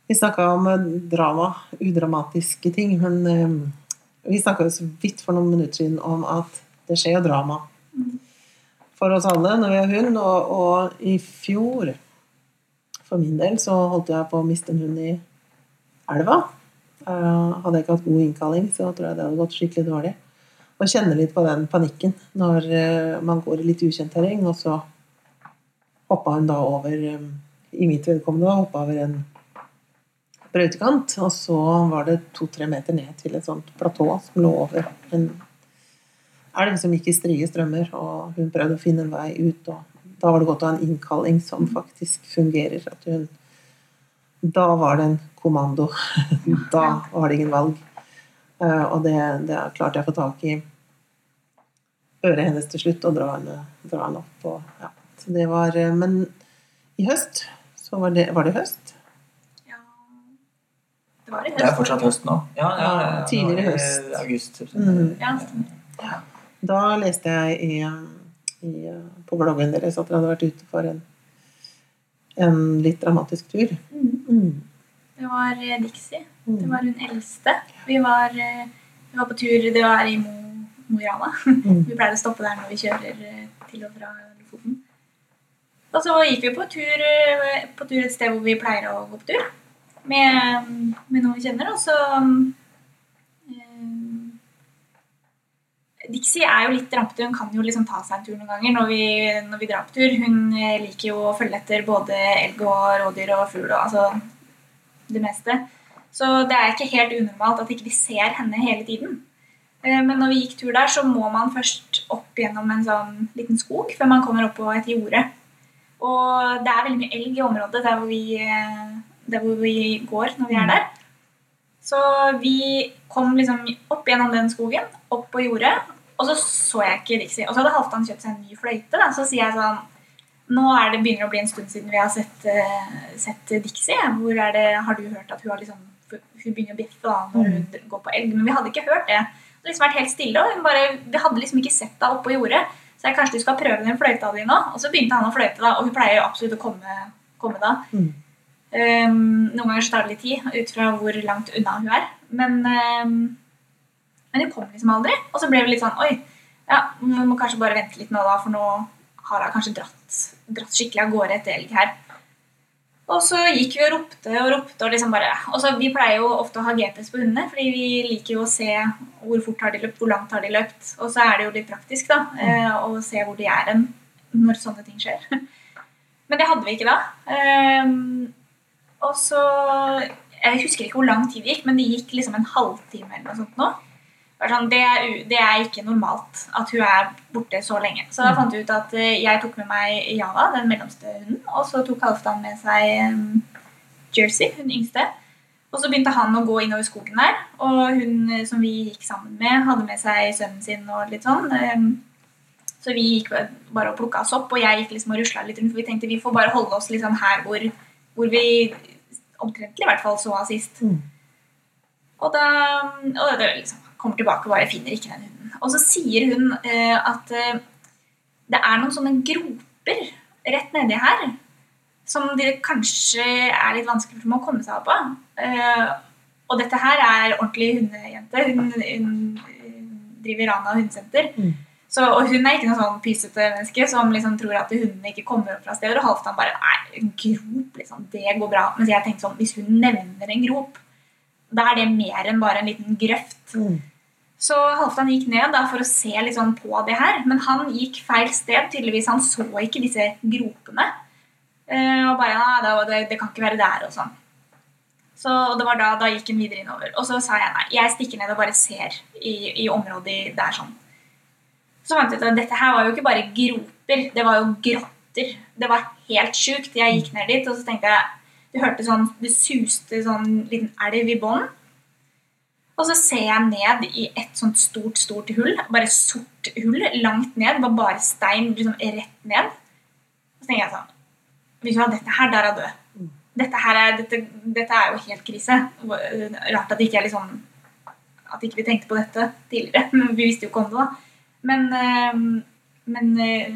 Vi snakka om eh, drama, udramatiske ting, men eh, vi snakka jo så vidt for noen minutter siden om at det skjer jo drama for oss alle når vi har hund. Og, og i fjor, for min del, så holdt jeg på å miste en hund i elva. Eh, hadde jeg ikke hatt god innkalling, så tror jeg det hadde gått skikkelig dårlig. Og kjenner litt på den panikken når man går i litt ukjent terreng, og så hoppa hun da over I mitt vedkommende hoppa over en brøytekant, og så var det to-tre meter ned til et sånt platå som lå over en elv som gikk i strie strømmer, og hun prøvde å finne en vei ut, og da var det godt å ha en innkalling som faktisk fungerer. At hun Da var det en kommando. da var det ingen valg. Eh, og det, det klarte jeg å få tak i øret hennes til slutt og dra henne, dra henne opp. Og, ja. Så det var, eh, men i høst så var det, var det høst. Det var i høst. det er fortsatt høst nå. Ja, ja, ja, ja. Tidligere Nå er det høst. August. Mm. Ja. Da leste jeg i, i, på bloggen deres at dere hadde vært ute for en, en litt dramatisk tur. Mm. Mm. Det var eh, Dixie. Mm. Det var hun eldste. Vi var, eh, vi var på tur Det var i Mo, Mo i Rana. Mm. Vi pleier å stoppe der når vi kjører eh, til og fra Lofoten. Og så gikk vi på tur, på tur et sted hvor vi pleier å gå på tur. Med, med noen vi kjenner. Og så eh, Dixie er jo litt rampete. Hun kan jo liksom ta seg en tur noen ganger når vi, når vi drar på tur. Hun eh, liker jo å følge etter både elg og rådyr og fugl og altså det meste. Så det er ikke helt unormalt at ikke vi ser henne hele tiden. Eh, Men når vi gikk tur der, så må man først opp gjennom en sånn liten skog før man kommer opp på et jorde. Og det er veldig mye elg i området der hvor vi, der hvor vi går når vi er der. Så vi kom liksom opp gjennom den skogen, opp på jordet, og så så jeg ikke Dixie. Og så hadde Halvdan kjøpt seg en ny fløyte. Da. Så sier jeg sånn Nå er det begynner å bli en stund siden vi har sett, uh, sett Dixie. Hvor er det, har du hørt at hun har liksom Hun begynner å bjeffe når hun går på elg. Men vi hadde ikke hørt det. Det hadde liksom vært helt stille, og bare, vi hadde liksom ikke sett henne oppå på jordet. Så jeg kanskje du skal prøve den fløyta di nå. Og så begynte han å fløyte, da, og hun pleier jo absolutt å komme, komme da. Mm. Um, noen ganger så tar det litt tid, ut fra hvor langt unna hun er. Men, um, men hun kom liksom aldri. Og så ble vi litt sånn Oi, ja, vi må kanskje bare vente litt nå, da, for nå har hun kanskje dratt, dratt skikkelig av gårde etter elg her. Og så gikk vi og ropte og ropte. Og liksom bare, og så Vi pleier jo ofte å ha GPS på hundene, fordi vi liker jo å se hvor fort har de løpt, hvor langt har de løpt. Og så er det jo litt praktisk da, mm. å se hvor de er hen når sånne ting skjer. Men det hadde vi ikke da. Ehm, og så Jeg husker ikke hvor lang tid det gikk, men det gikk liksom en halvtime eller noe sånt nå. Det, sånn, det, er, det er ikke normalt at hun er borte så lenge. Så da fant jeg ut at eh, jeg tok med meg Java, den mellomste hunden, og så tok Halvdan med seg em, Jersey, hun yngste. Og så begynte han å gå innover skogen der, og hun eh, som vi gikk sammen med, hadde med seg sønnen sin og litt sånn. så vi gikk bare og plukka oss opp, og jeg gikk liksom og rusla litt rundt. For vi tenkte vi får bare holde oss liksom her hvor, hvor vi omtrentlig i hvert fall så han sist. Mm. Og da og det liksom, kommer tilbake og bare finner ikke den hunden. Og så sier hun eh, at eh, det er noen sånne groper rett nedi her som det kanskje er litt vanskelig for meg å komme seg opp av. Eh, og dette her er ordentlig hundejente. Hun, hun driver Rana hundesenter. Mm. Så, og hun er ikke noe sånn pysete menneske som liksom tror at hundene ikke kommer opp fra steder. Og Halvdan bare Nei, grop, liksom. Det går bra. Mens jeg tenkte sånn Hvis hun nevner en grop, da er det mer enn bare en liten grøft. Mm. Så Halvdan gikk ned da for å se litt sånn på det her, men han gikk feil sted. tydeligvis. Han så ikke disse gropene. Eh, og bare ja, det, det, kan ikke være der og sånn. Så og det var da, da gikk hun videre innover. Og så sa jeg nei, jeg stikker ned og bare ser i, i området der sånn. Så fant jeg ut at dette her var jo ikke bare groper, det var jo grotter. Det var helt sjukt. Jeg gikk ned dit, og så tenkte jeg Du hørte sånn Det suste sånn liten elv i bånn. Og så ser jeg ned i et sånt stort, stort hull. Bare sort hull langt ned. Det var bare stein liksom rett ned. Så tenker jeg sånn Vet du hva, dette her, der er død. Dette, her er, dette, dette er jo helt krise. Rart at ikke jeg liksom At ikke vi tenkte på dette tidligere. Men Vi visste jo ikke om det, da. Men, eh, men eh,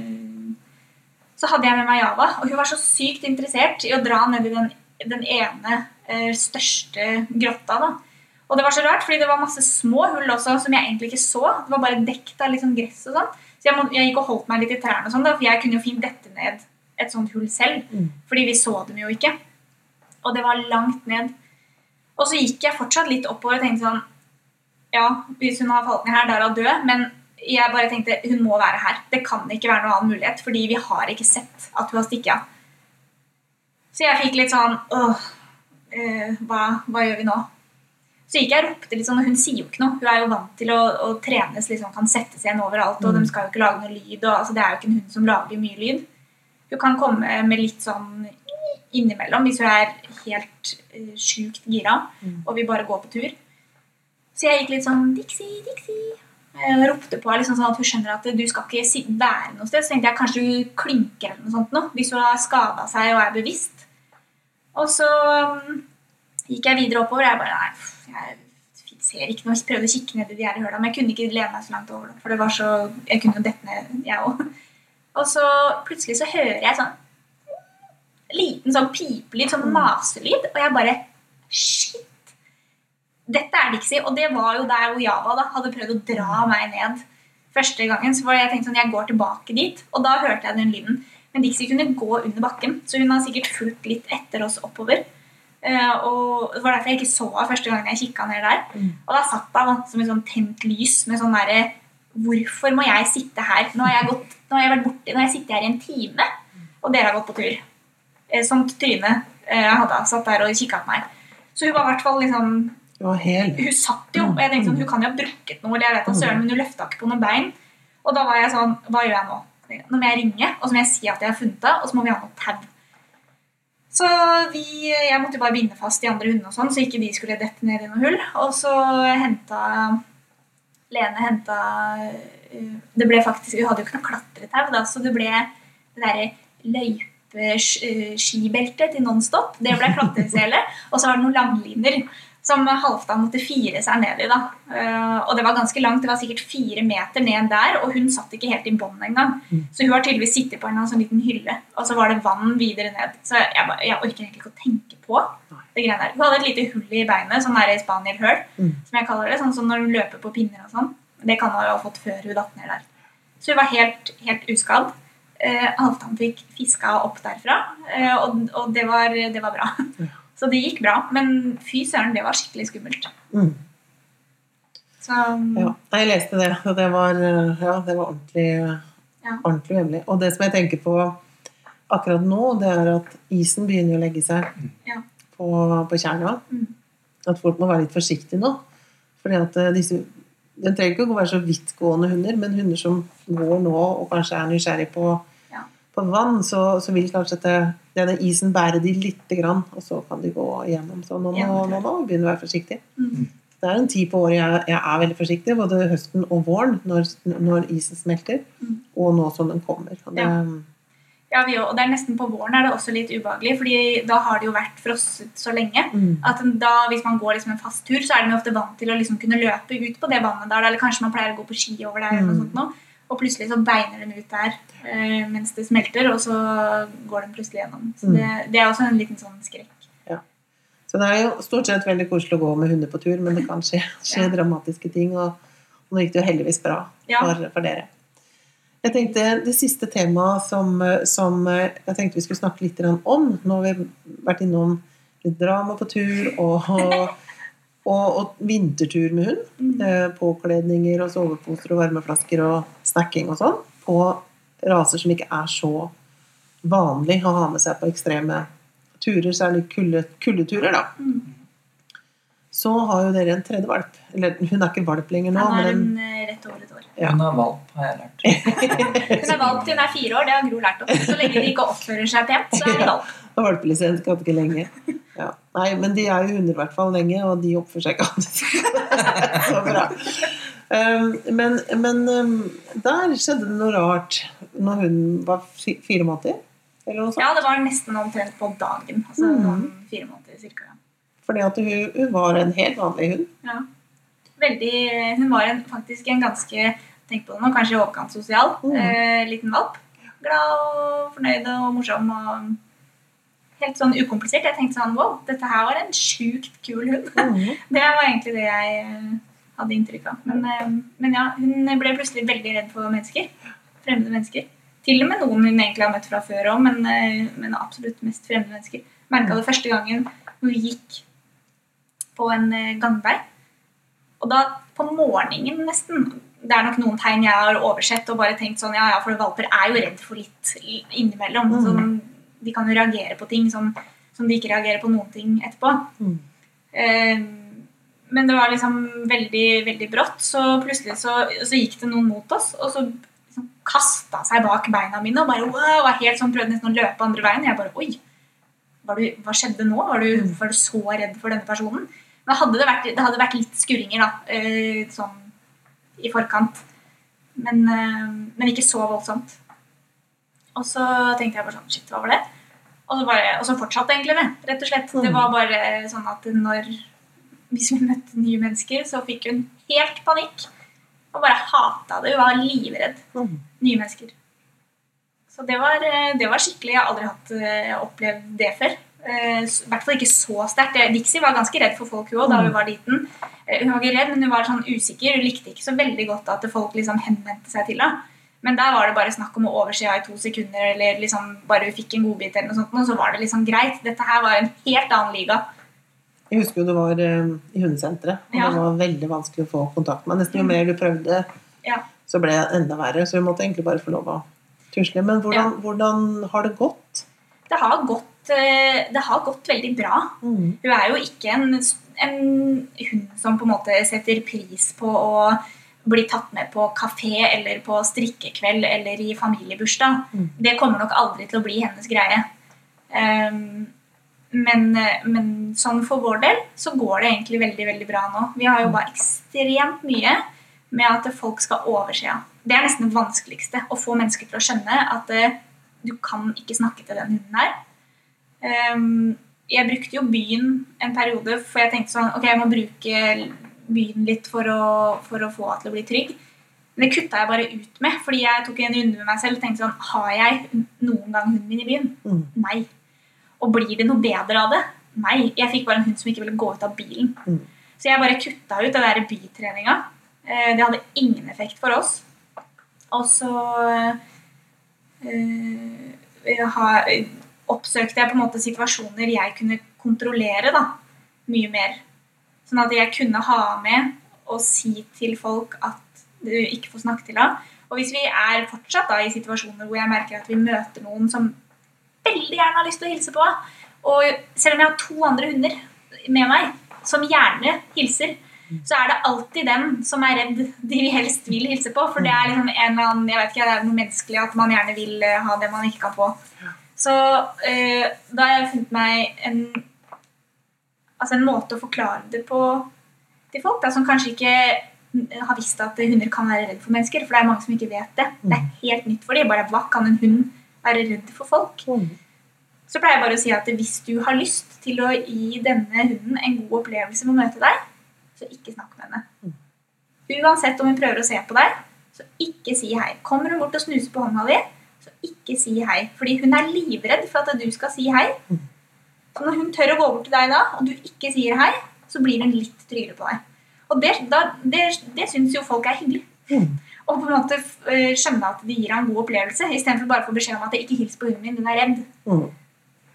så hadde jeg med meg Java, og hun var så sykt interessert i å dra ned i den, den ene eh, største grotta. da. Og det var så rart, fordi det var masse små hull også som jeg egentlig ikke så. Det var bare dekt av liksom gress og sånn. Så jeg, må, jeg, gikk og holdt meg litt i trærne, og sånn da, for jeg kunne jo fint dette ned et sånt hull selv. Mm. Fordi vi så dem jo ikke. Og det var langt ned. Og så gikk jeg fortsatt litt oppover og tenkte sånn Ja, hvis hun har falt ned her, da er hun død. Men jeg bare tenkte hun må være her. Det kan ikke være noen annen mulighet, fordi vi har ikke sett at hun har stikket av. Så jeg fikk litt sånn Åh, øh, hva, hva gjør vi nå? Så gikk jeg og ropte litt sånn, og hun sier jo ikke noe. Hun er jo vant til å, å trenes, liksom, kan settes igjen overalt, og de skal jo ikke lage noe lyd. Og, altså, det er jo ikke en hund som lager mye lyd. Hun kan komme med litt sånn innimellom hvis hun er helt uh, sjukt gira og vil bare gå på tur. Så jeg gikk litt sånn Dixie, Dixie. Jeg ropte på liksom sånn at hun skjønner at du skal ikke være noe sted. Så tenkte jeg kanskje hun klinker eller noe sånt nå, hvis hun har skada seg og er bevisst. Og så um, gikk jeg videre oppover. Jeg bare nei, jeg ser ikke noe. Jeg prøvde å kikke ned i de her høla, men jeg kunne ikke lene meg så langt over. For det var så, jeg kunne jo dette ned, jeg òg. Og så plutselig så hører jeg sånn liten sånn pipelyd, sånn maselyd, og jeg bare Shit! Dette er Dixie. Og det var jo der hvor Java da, hadde prøvd å dra meg ned første gangen. Så var jeg tenkte sånn, jeg går tilbake dit, og da hørte jeg den lyden. Men Dixie kunne gå under bakken, så hun har sikkert fulgt litt etter oss oppover. Eh, og Det var derfor jeg ikke så henne første gang jeg kikka ned der. Og da satt hun som et sånn tent lys med sånn derre Hvorfor må jeg sitte her? Nå har jeg, gått, nå har jeg vært borte, nå har jeg sittet her i en time, og dere har gått på tur. Eh, Sånt tryne eh, hadde satt der og kikka på meg. Så hun var i hvert fall liksom. Hun satt jo, og jeg tenkte sånn, hun kan jo ha brukket noe, eller jeg vet søren, men hun løfta ikke på noen bein. Og da var jeg sånn Hva gjør jeg nå? Nå må jeg ringe, og så må jeg si at jeg har funnet det, og så må vi ha noe tau. Så vi, jeg måtte bare binde fast de andre hundene, og sånn, så ikke de skulle dette ned i noe hull. Og så henta Lene henta Det ble faktisk Hun hadde jo ikke noe klatretau, da, så det ble det derre løypeskibeltet til Nonstop. Det ble klatresele. Og så var det noen langliner som Halvdan måtte fire seg ned i. da. Eh, og det var ganske langt. Det var sikkert fire meter ned der, og hun satt ikke helt i bånn engang. Så hun har tydeligvis sittet på en sånn liten hylle, og så var det vann videre ned. Så jeg, bare, jeg orker egentlig ikke å tenke på det greiene der. Hun hadde et lite hull i beinet, sånn der spanielhull, Mm. som jeg kaller det. Sånn som når hun løper på pinner og sånn. Det kan hun jo ha fått før hun datt ned der. Så hun var helt, helt uskadd. Eh, Halvdan fikk fiska opp derfra, eh, og, og det, var, det var bra. Så det gikk bra. Men fy søren, det var skikkelig skummelt. Mm. Så Ja, jeg leste det. og Det var, eh, ja, det var ordentlig, Ja. ordentlig vemmelig. Og det som jeg tenker på akkurat nå, det er at isen begynner å legge seg Ja. på, på Tjerna. Mm. At folk må være litt forsiktige nå. Fordi at eh, disse Den trenger ikke å være så vidtgående hunder, men hunder som går nå og kanskje er nysgjerrig på. På vann, så, så vil kanskje det, denne isen bære de lite grann, og så kan de gå igjennom. Så nå må, Ja. vi begynne å være forsiktig. Mm. Det er en tid på året jeg, jeg er veldig forsiktig, både høsten og våren, når, når isen smelter, Mm. og nå som den kommer. Det, Ja, vi, og det er nesten på våren er det også litt ubehagelig, fordi da har det jo vært frosset så lenge. mm, At da, Hvis man går liksom en fast tur, så er de ofte vant til å liksom kunne løpe ut på det vannet der. Eller kanskje man pleier å gå på ski over der, eller noe Mm. sånt nå, og plutselig så beiner de ut der eh, mens det smelter, og så går de plutselig gjennom. Så Mm. det, det er også en liten sånn skrekk. Så det er jo stort sett veldig koselig å gå med hunder på tur, men det kan skje, skje Ja. dramatiske ting. Og, og nå gikk det jo heldigvis bra Ja. for, for dere. Jeg tenkte Det siste temaet som, som jeg tenkte vi skulle snakke litt om Nå har vi vært innom litt drama på tur og, og, og vintertur med hund. Mm. Eh, Påkledninger og soveposer og varmeflasker og snacking og sånn. På raser som ikke er så vanlig å ha med seg på ekstreme turer, særlig kulde, kuldeturer. da. Mm. så har jo dere en tredje valp. Eller hun er ikke valp lenger nå, Han er men en eh, rett over et år. Ja. Hun er valp, har jeg lært. Hun er valp til hun er fire år, det har Gro lært oss. Så lenge de ikke oppfører seg pent, så er de valp. valpelisens kan ikke lenge. Ja. Nei, men de er jo hunder i hvert fall lenge, og de oppfører seg ikke alltid så bra. Um, men men um, der skjedde det noe rart når hun var fire måneder. Ja, det var nesten omtrent på dagen. Altså Mm. fire måneder cirka. Fordi at hun, hun var en helt vanlig hund. Ja. Veldig, hun var en, faktisk en ganske tenk på det nå, kanskje i overkant sosial Mm. eh, liten valp. Glad og fornøyd og morsom. og Helt sånn ukomplisert. Jeg tenkte sånn Wow, dette her var en sjukt kul hund. Mm. Det var egentlig det jeg eh, hadde inntrykk av. Men, eh, men ja, hun ble plutselig veldig redd for mennesker. Fremmede mennesker. Til og med noen hun egentlig har møtt fra før òg, men, eh, men absolutt mest fremmede mennesker. Merka det første gangen hun gikk på en eh, gangvei. Og da på morgenen nesten Det er nok noen tegn jeg har oversett og bare tenkt sånn Ja, ja, for valper er jo redd for litt innimellom. Mm. Sånn, de kan jo reagere på ting som, som de ikke reagerer på noen ting etterpå. Mm. Eh, men det var liksom veldig, veldig brått, så plutselig så, så gikk det noen mot oss, og så liksom kasta seg bak beina mine og bare wow, var helt sånn, prøvde nesten å løpe andre veien. Jeg bare Oi, var du, hva skjedde nå? Var du, var du så redd for denne personen? Men hadde det, vært, det hadde vært litt skurringer da, eh, sånn i forkant. Men, eh, men ikke så voldsomt. Og så tenkte jeg bare sånn Shit, hva var det? Og så, bare, og så fortsatte egentlig det, rett og slett. Det Mm. var bare sånn at når Hvis vi møtte nye mennesker, så fikk hun helt panikk. Og bare hata det. Hun var livredd Mhm. nye mennesker. Så det var, eh, det var skikkelig. Jeg har aldri hatt, eh, opplevd det før. Eh, I hvert fall ikke så sterkt. Eh, Dixie var ganske redd for folk, hun òg, da hun var liten. Eh, Hun var ikke redd, men hun var sånn usikker. Hun likte ikke så veldig godt at folk liksom henvendte seg til henne. Men der var det bare snakk om å overse henne i to sekunder, eller liksom bare hun fikk en godbit, eller noe sånt, og så var det liksom greit. Dette her var en helt annen liga. Jeg husker jo det var eh, i hundesenteret, og Ja. det var veldig vanskelig å få kontakt med. Nesten jo mer du prøvde, Ja. så ble det enda verre. Så vi måtte egentlig bare få lov å tusle. Men hvordan, hvordan har det gått? Det har gått, eh, det har gått veldig bra. Mm. Hun er jo ikke en, en hund som på en måte setter pris på å bli tatt med på kafé eller på strikkekveld eller i familiebursdag. Mm. Det kommer nok aldri til å bli hennes greie. Ehm, men, men sånn for vår del så går det egentlig veldig veldig bra nå. Vi har jobba ekstremt mye med at folk skal overse. Det er nesten det vanskeligste. Å få mennesker til å skjønne at uh, du kan ikke snakke til den hunden her. Um, jeg brukte jo byen en periode, for jeg tenkte sånn Ok, jeg må bruke byen litt for å, for å få henne til å bli trygg. Men det kutta jeg bare ut med, fordi jeg tok en runde med meg selv og tenkte sånn Har jeg noen gang hunden min i byen? Mm. Nei. Og blir det noe bedre av det? Nei. Jeg fikk bare en hund som ikke ville gå ut av bilen. Mm. Så jeg bare kutta ut den der bytreninga. Eh, Det hadde ingen effekt for oss. Og så øh, oppsøkte jeg på en måte situasjoner jeg kunne kontrollere da, mye mer. Sånn at jeg kunne ha med og si til folk at du ikke får snakke til henne. Og hvis vi er fortsatt da i situasjoner hvor jeg merker at vi møter noen som veldig gjerne har lyst til å hilse på, og selv om jeg har to andre hunder med meg som gjerne hilser, så er det alltid den som er redd de helst vil hilse på. For det er liksom en eller annen, jeg vet ikke, det er noe menneskelig at man gjerne vil eh, ha det man ikke kan få. Så eh, da har jeg funnet meg en, altså en måte å forklare det på til folk da, som kanskje ikke har visst at hunder kan være redd for mennesker. For det er mange som ikke vet det. Det er helt nytt for dem. Bare hva kan en hund være redd for folk? Mm. Så pleier jeg bare å si at hvis du har lyst til å gi denne hunden en god opplevelse med å møte deg, så ikke snakk med henne. Uansett om hun prøver å se på deg, så ikke si hei. Kommer hun bort og snuser på hånda di, så ikke si hei. Fordi hun er livredd for at du skal si hei. Så når hun tør å gå bort til deg da, og du ikke sier hei, så blir hun litt tryggere på deg. Og det, da, det, det syns jo folk er hyggelig. Mhm. Og på en måte eh, skjønne at det gir ham en god opplevelse, istedenfor bare å få beskjed om at 'ikke hils på hunden min, den er redd'. Mm.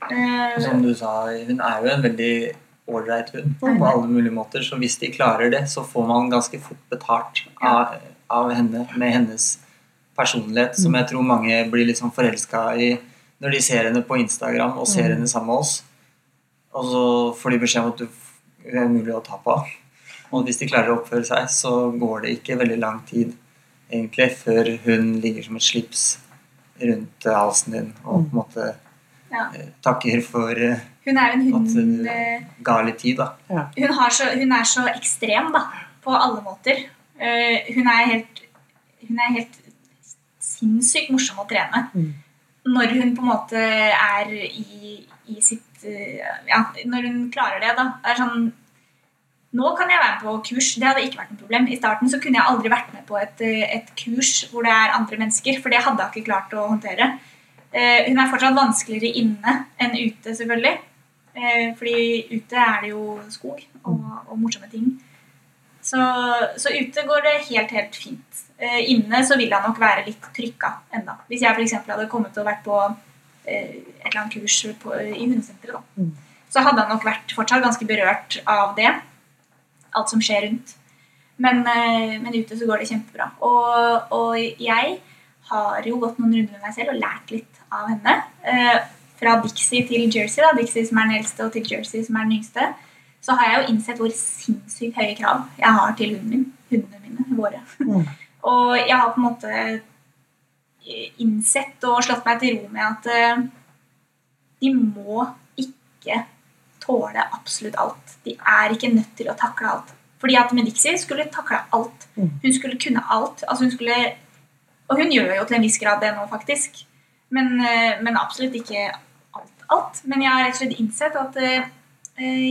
Uh, som du sa, hun er jo en veldig ålreit hund på Mm. alle mulige måter. Så hvis de klarer det, så får man ganske fort betalt av, av henne med hennes personlighet, som jeg tror mange blir litt sånn forelska i når de ser henne på Instagram og ser Mm. henne sammen med oss. Og så får de beskjed om at du mulig å ta på. Og hvis de klarer å oppføre seg, så går det ikke veldig lang tid egentlig før hun ligger som et slips rundt halsen din og på en måte Ja. eh, takker for eh, Hun er en at hund du eh, ga litt tid, da. hun, har så, hun er så ekstrem da, på alle måter. Eh, hun, er helt, hun er helt sinnssykt morsom å trene. Mm. Når hun på en måte er i, i sitt Ja, når hun klarer det, da. Det er sånn Nå kan jeg være på kurs. Det hadde ikke vært noe problem. I starten så kunne jeg aldri vært med på et, eh, et kurs hvor det er andre mennesker, for det hadde jeg ikke klart å håndtere. Eh, hun er fortsatt vanskeligere inne enn ute, selvfølgelig. Eh, fordi ute er det jo skog og, og morsomme ting. Så, så ute går det helt, helt fint. Eh, inne så vil jeg nok være litt trykka enda. Hvis jeg f.eks. hadde kommet og vært på eh, et eller annet kurs på, i hundesenteret, da. Mm. så hadde han nok vært fortsatt ganske berørt av det. Alt som skjer rundt. Men, eh, men ute så går det kjempebra. Og, og jeg har jo gått noen runder med meg selv og lært litt av henne. Eh, fra Dixie til Jersey, da, Dixie som er den eldste, og til Jersey som er den yngste, så har jeg jo innsett hvor sinnssykt høye krav jeg har til hunden min. Hundene mine, våre. Mm. og jeg har på en måte innsett og slått meg til ro med at eh, de må ikke tåle absolutt alt. De er ikke nødt til å takle alt. Fordi at Medixi skulle takle alt. Mm. Hun skulle kunne alt. Altså hun skulle, og hun gjør jo til en viss grad det nå, faktisk. Men, eh, men absolutt ikke alt, alt. Men jeg har rett og slett innsett at eh,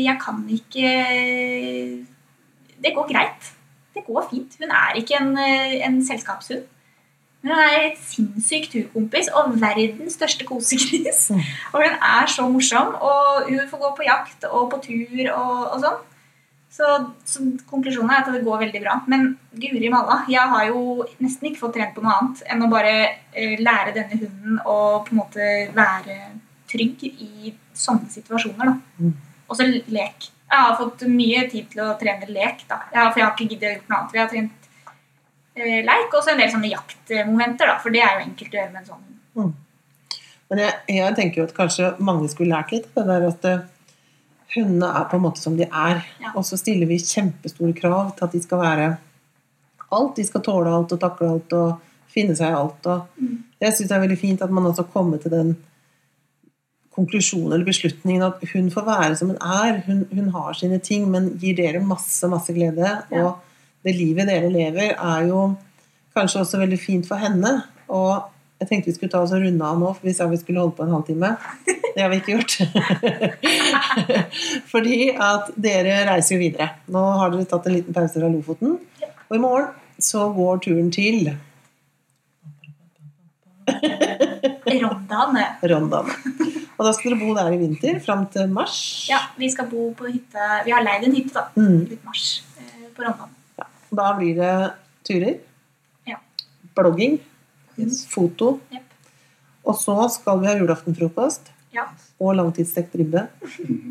jeg kan ikke Det går greit. Det går fint. Hun er ikke en, eh, en selskapshund. Hun er et sinnssykt turkompis og verdens største kosegris. Mm. Og hun er så morsom, og hun får gå på jakt og på tur og, og sånn. Så, så konklusjonen er at det går veldig bra. Men guri malla, jeg har jo nesten ikke fått trent på noe annet enn å bare eh, lære denne hunden å på en måte være trygg i sånne situasjoner. da. Mm. Og så lek. Jeg har fått mye tid til å trene lek, da. Jeg har, for jeg har ikke giddet å gjøre noe annet. Vi har trent eh, leik og så en del sånne jaktmomenter, da. For det er jo enkelt å gjøre med en sånn hund. Men jeg, jeg tenker jo at kanskje mange skulle lært litt det der at eh, hundene er på en måte som de er. Ja. Og så stiller vi kjempestore krav til at de skal være alt. De skal tåle alt og takle alt og finne seg i alt. Og Mm. jeg syns det er veldig fint at man også kommer til den konklusjonen eller beslutningen at hun får være som hun er. Hun, hun har sine ting, men gir dere masse, masse glede. Ja. Og det livet dere lever, er jo kanskje også veldig fint for henne. Og jeg tenkte vi skulle ta oss og runde av nå, for vi sa vi skulle holde på en halvtime. Det har vi ikke gjort. Fordi at dere reiser jo videre. Nå har dere tatt en liten pause fra Lofoten. Og i morgen så går turen til Rondane. Rondane. Og da skal dere bo der i vinter fram til mars. Ja, vi skal bo på hytte Vi har leid en hytte, da. Mm. Litt mars eh, på Rondane. Da blir det turer. Ja. Blogging. Yes. Foto. Yep. Og så skal vi ha julaftenfrokost. Ja. Og langtidsstekt ribbe.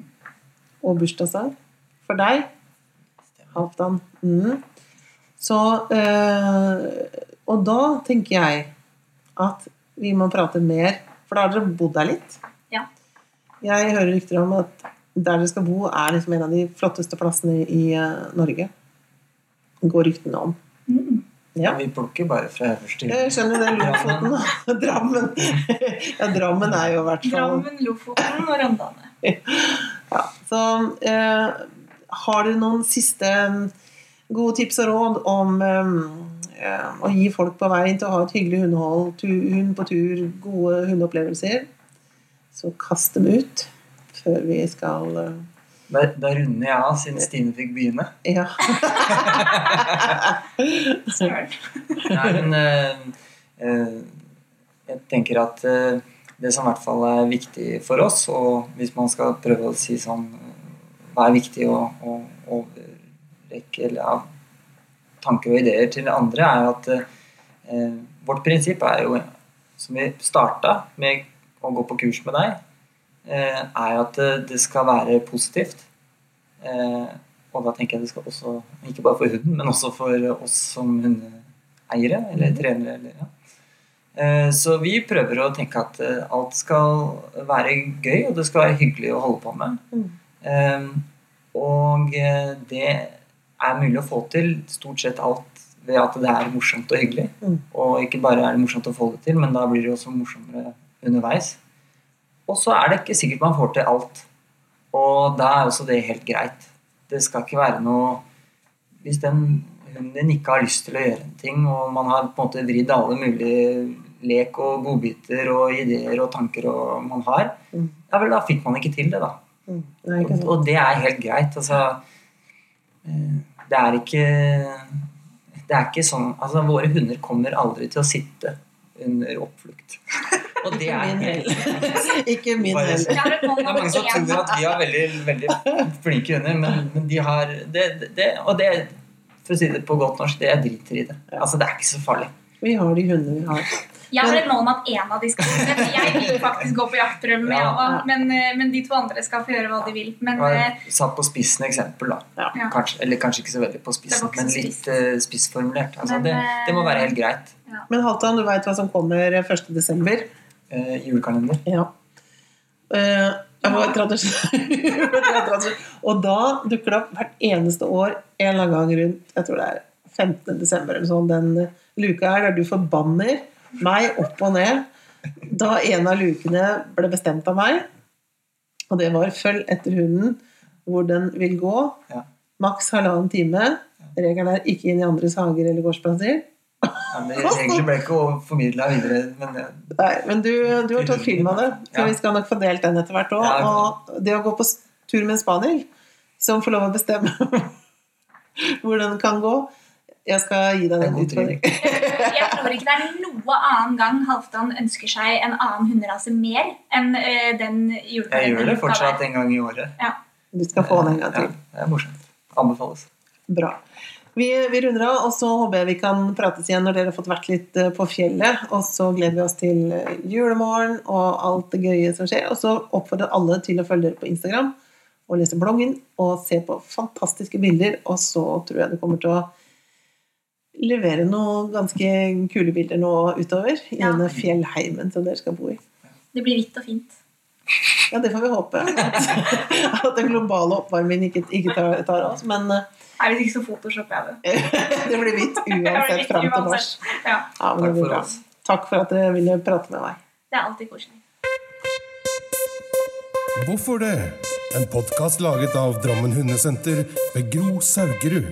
Og bursdagssang. For deg. Halvdan. Mm. Så øh, Og da tenker jeg at vi må prate mer, for da har dere bodd der litt. Ja. Jeg hører rykter om at der dere skal bo, er liksom en av de flotteste plassene i uh, Norge. Går ryktene om. Mm. Ja. Vi plukker bare fra øverste Jeg hylle. skjønner det. Lofoten og Drammen. Ja, Drammen er jo i hvert fall Drammen, Lofoten og Rondane. Ja, så eh, har dere noen siste mm, gode tips og råd om eh, å gi folk på veien til å ha et hyggelig hundehold, tu, hund på tur, gode hundeopplevelser, så kast dem ut før vi skal eh, Da, da runder jeg av, siden Stine fikk begynne. Ja. Søren. Nei, men uh, uh, jeg tenker at uh, det som i hvert fall er viktig for oss, og hvis man skal prøve å si sånn Hva er viktig å, å overrekke eller av tanker og ideer til andre, er at eh, vårt prinsipp er jo, som vi starta med å gå på kurs med deg, er at det, det skal være positivt. Eh, og da tenker jeg det skal også, ikke bare for hunden, men også for oss som hundeeiere eller Mhm. trenere. Eller, ja. Eh, Så vi prøver å tenke at eh, alt skal være gøy, og det skal være hyggelig å holde på med. Mm. Eh, Og eh, det er mulig å få til stort sett alt ved at det er morsomt og hyggelig. Mm. Og ikke bare er det morsomt å få det til, men da blir det også morsommere underveis. Og så er det ikke sikkert man får til alt. Og da er også det helt greit. Det skal ikke være noe Hvis den hunden din ikke har lyst til å gjøre en ting, og man har på en måte vridd alle mulige lek og godbiter og ideer og tanker og man har, Mm. ja vel, da fikk man ikke til det, da. Mm. Nei, Og, og det er helt greit. Altså eh, Det er ikke Det er ikke sånn Altså, våre hunder kommer aldri til å sitte under oppflukt. Og det er. Ikke min heller. Det er mange som tror at vi har veldig, veldig flinke hunder, men, men de har det, det- det, Og det, for å si det på godt norsk, det er driter i det. Altså, det er ikke så farlig. Vi har de hundene vi har. Jeg har et mål om at én av de skal sitte. det. Jeg vil faktisk gå på jaktprøve med Ja. Men, eh, men de to andre skal få gjøre hva de vil. Men eh, satt på spissen eksempel, da. Ja. Kanskje, eller kanskje ikke så veldig på spissen, men litt eh, spissformulert. Altså, Men, det, det må være helt greit. Men Halvdan, du veit hva som kommer 1. desember? Eh, julekalender. Ja. Eh. Og da dukker det opp hvert eneste år en eller annen gang rundt jeg tror det er 15. desember eller sånn, den luka her der du forbanner meg opp og ned da en av lukene ble bestemt av meg. Og det var 'følg etter hunden hvor den vil gå'. Ja. Maks halvannen time. Regelen er ikke inn i andres hager eller gårdsplasser. Ja, det Egentlig ble ikke formidla videre, men Nei, men du, du har tatt film av det, så Ja. vi skal nok få delt den etter hvert òg. Ja. Og det å gå på tur med en spaniel, som får lov å bestemme hvordan den kan gå Jeg skal gi deg den utfordringen. jeg tror ikke det er noe annen gang Halvdan ønsker seg en annen hunderase mer enn den den jeg gjør det fortsatt en gang i året. Du skal få den en gang Ja, til. det er morsomt. Anbefales. Bra. Vi, vi runder av, og så håper jeg vi kan prates igjen når dere har fått vært litt eh, på fjellet. Og så gleder vi oss til eh, julemorgen og alt det gøye som skjer. Og så oppfordrer alle til å følge dere på Instagram og lese bloggen og se på fantastiske bilder. Og så tror jeg det kommer til å levere noen ganske kule bilder nå utover i Ja. denne fjellheimen som dere skal bo i. Det blir hvitt og fint. Ja, det får vi håpe. At, at den globale oppvarmingen ikke, ikke tar, tar oss. Men eh, Nei, Hvis ikke så photoshopper jeg det. det blir hvitt uansett fram til mars. Ja, Ja, Takk for oss. Takk for at dere ville prate med meg. det er alltid koselig. Hvorfor det? En podkast laget av Drammen Hundesenter ved Gro Saugerud.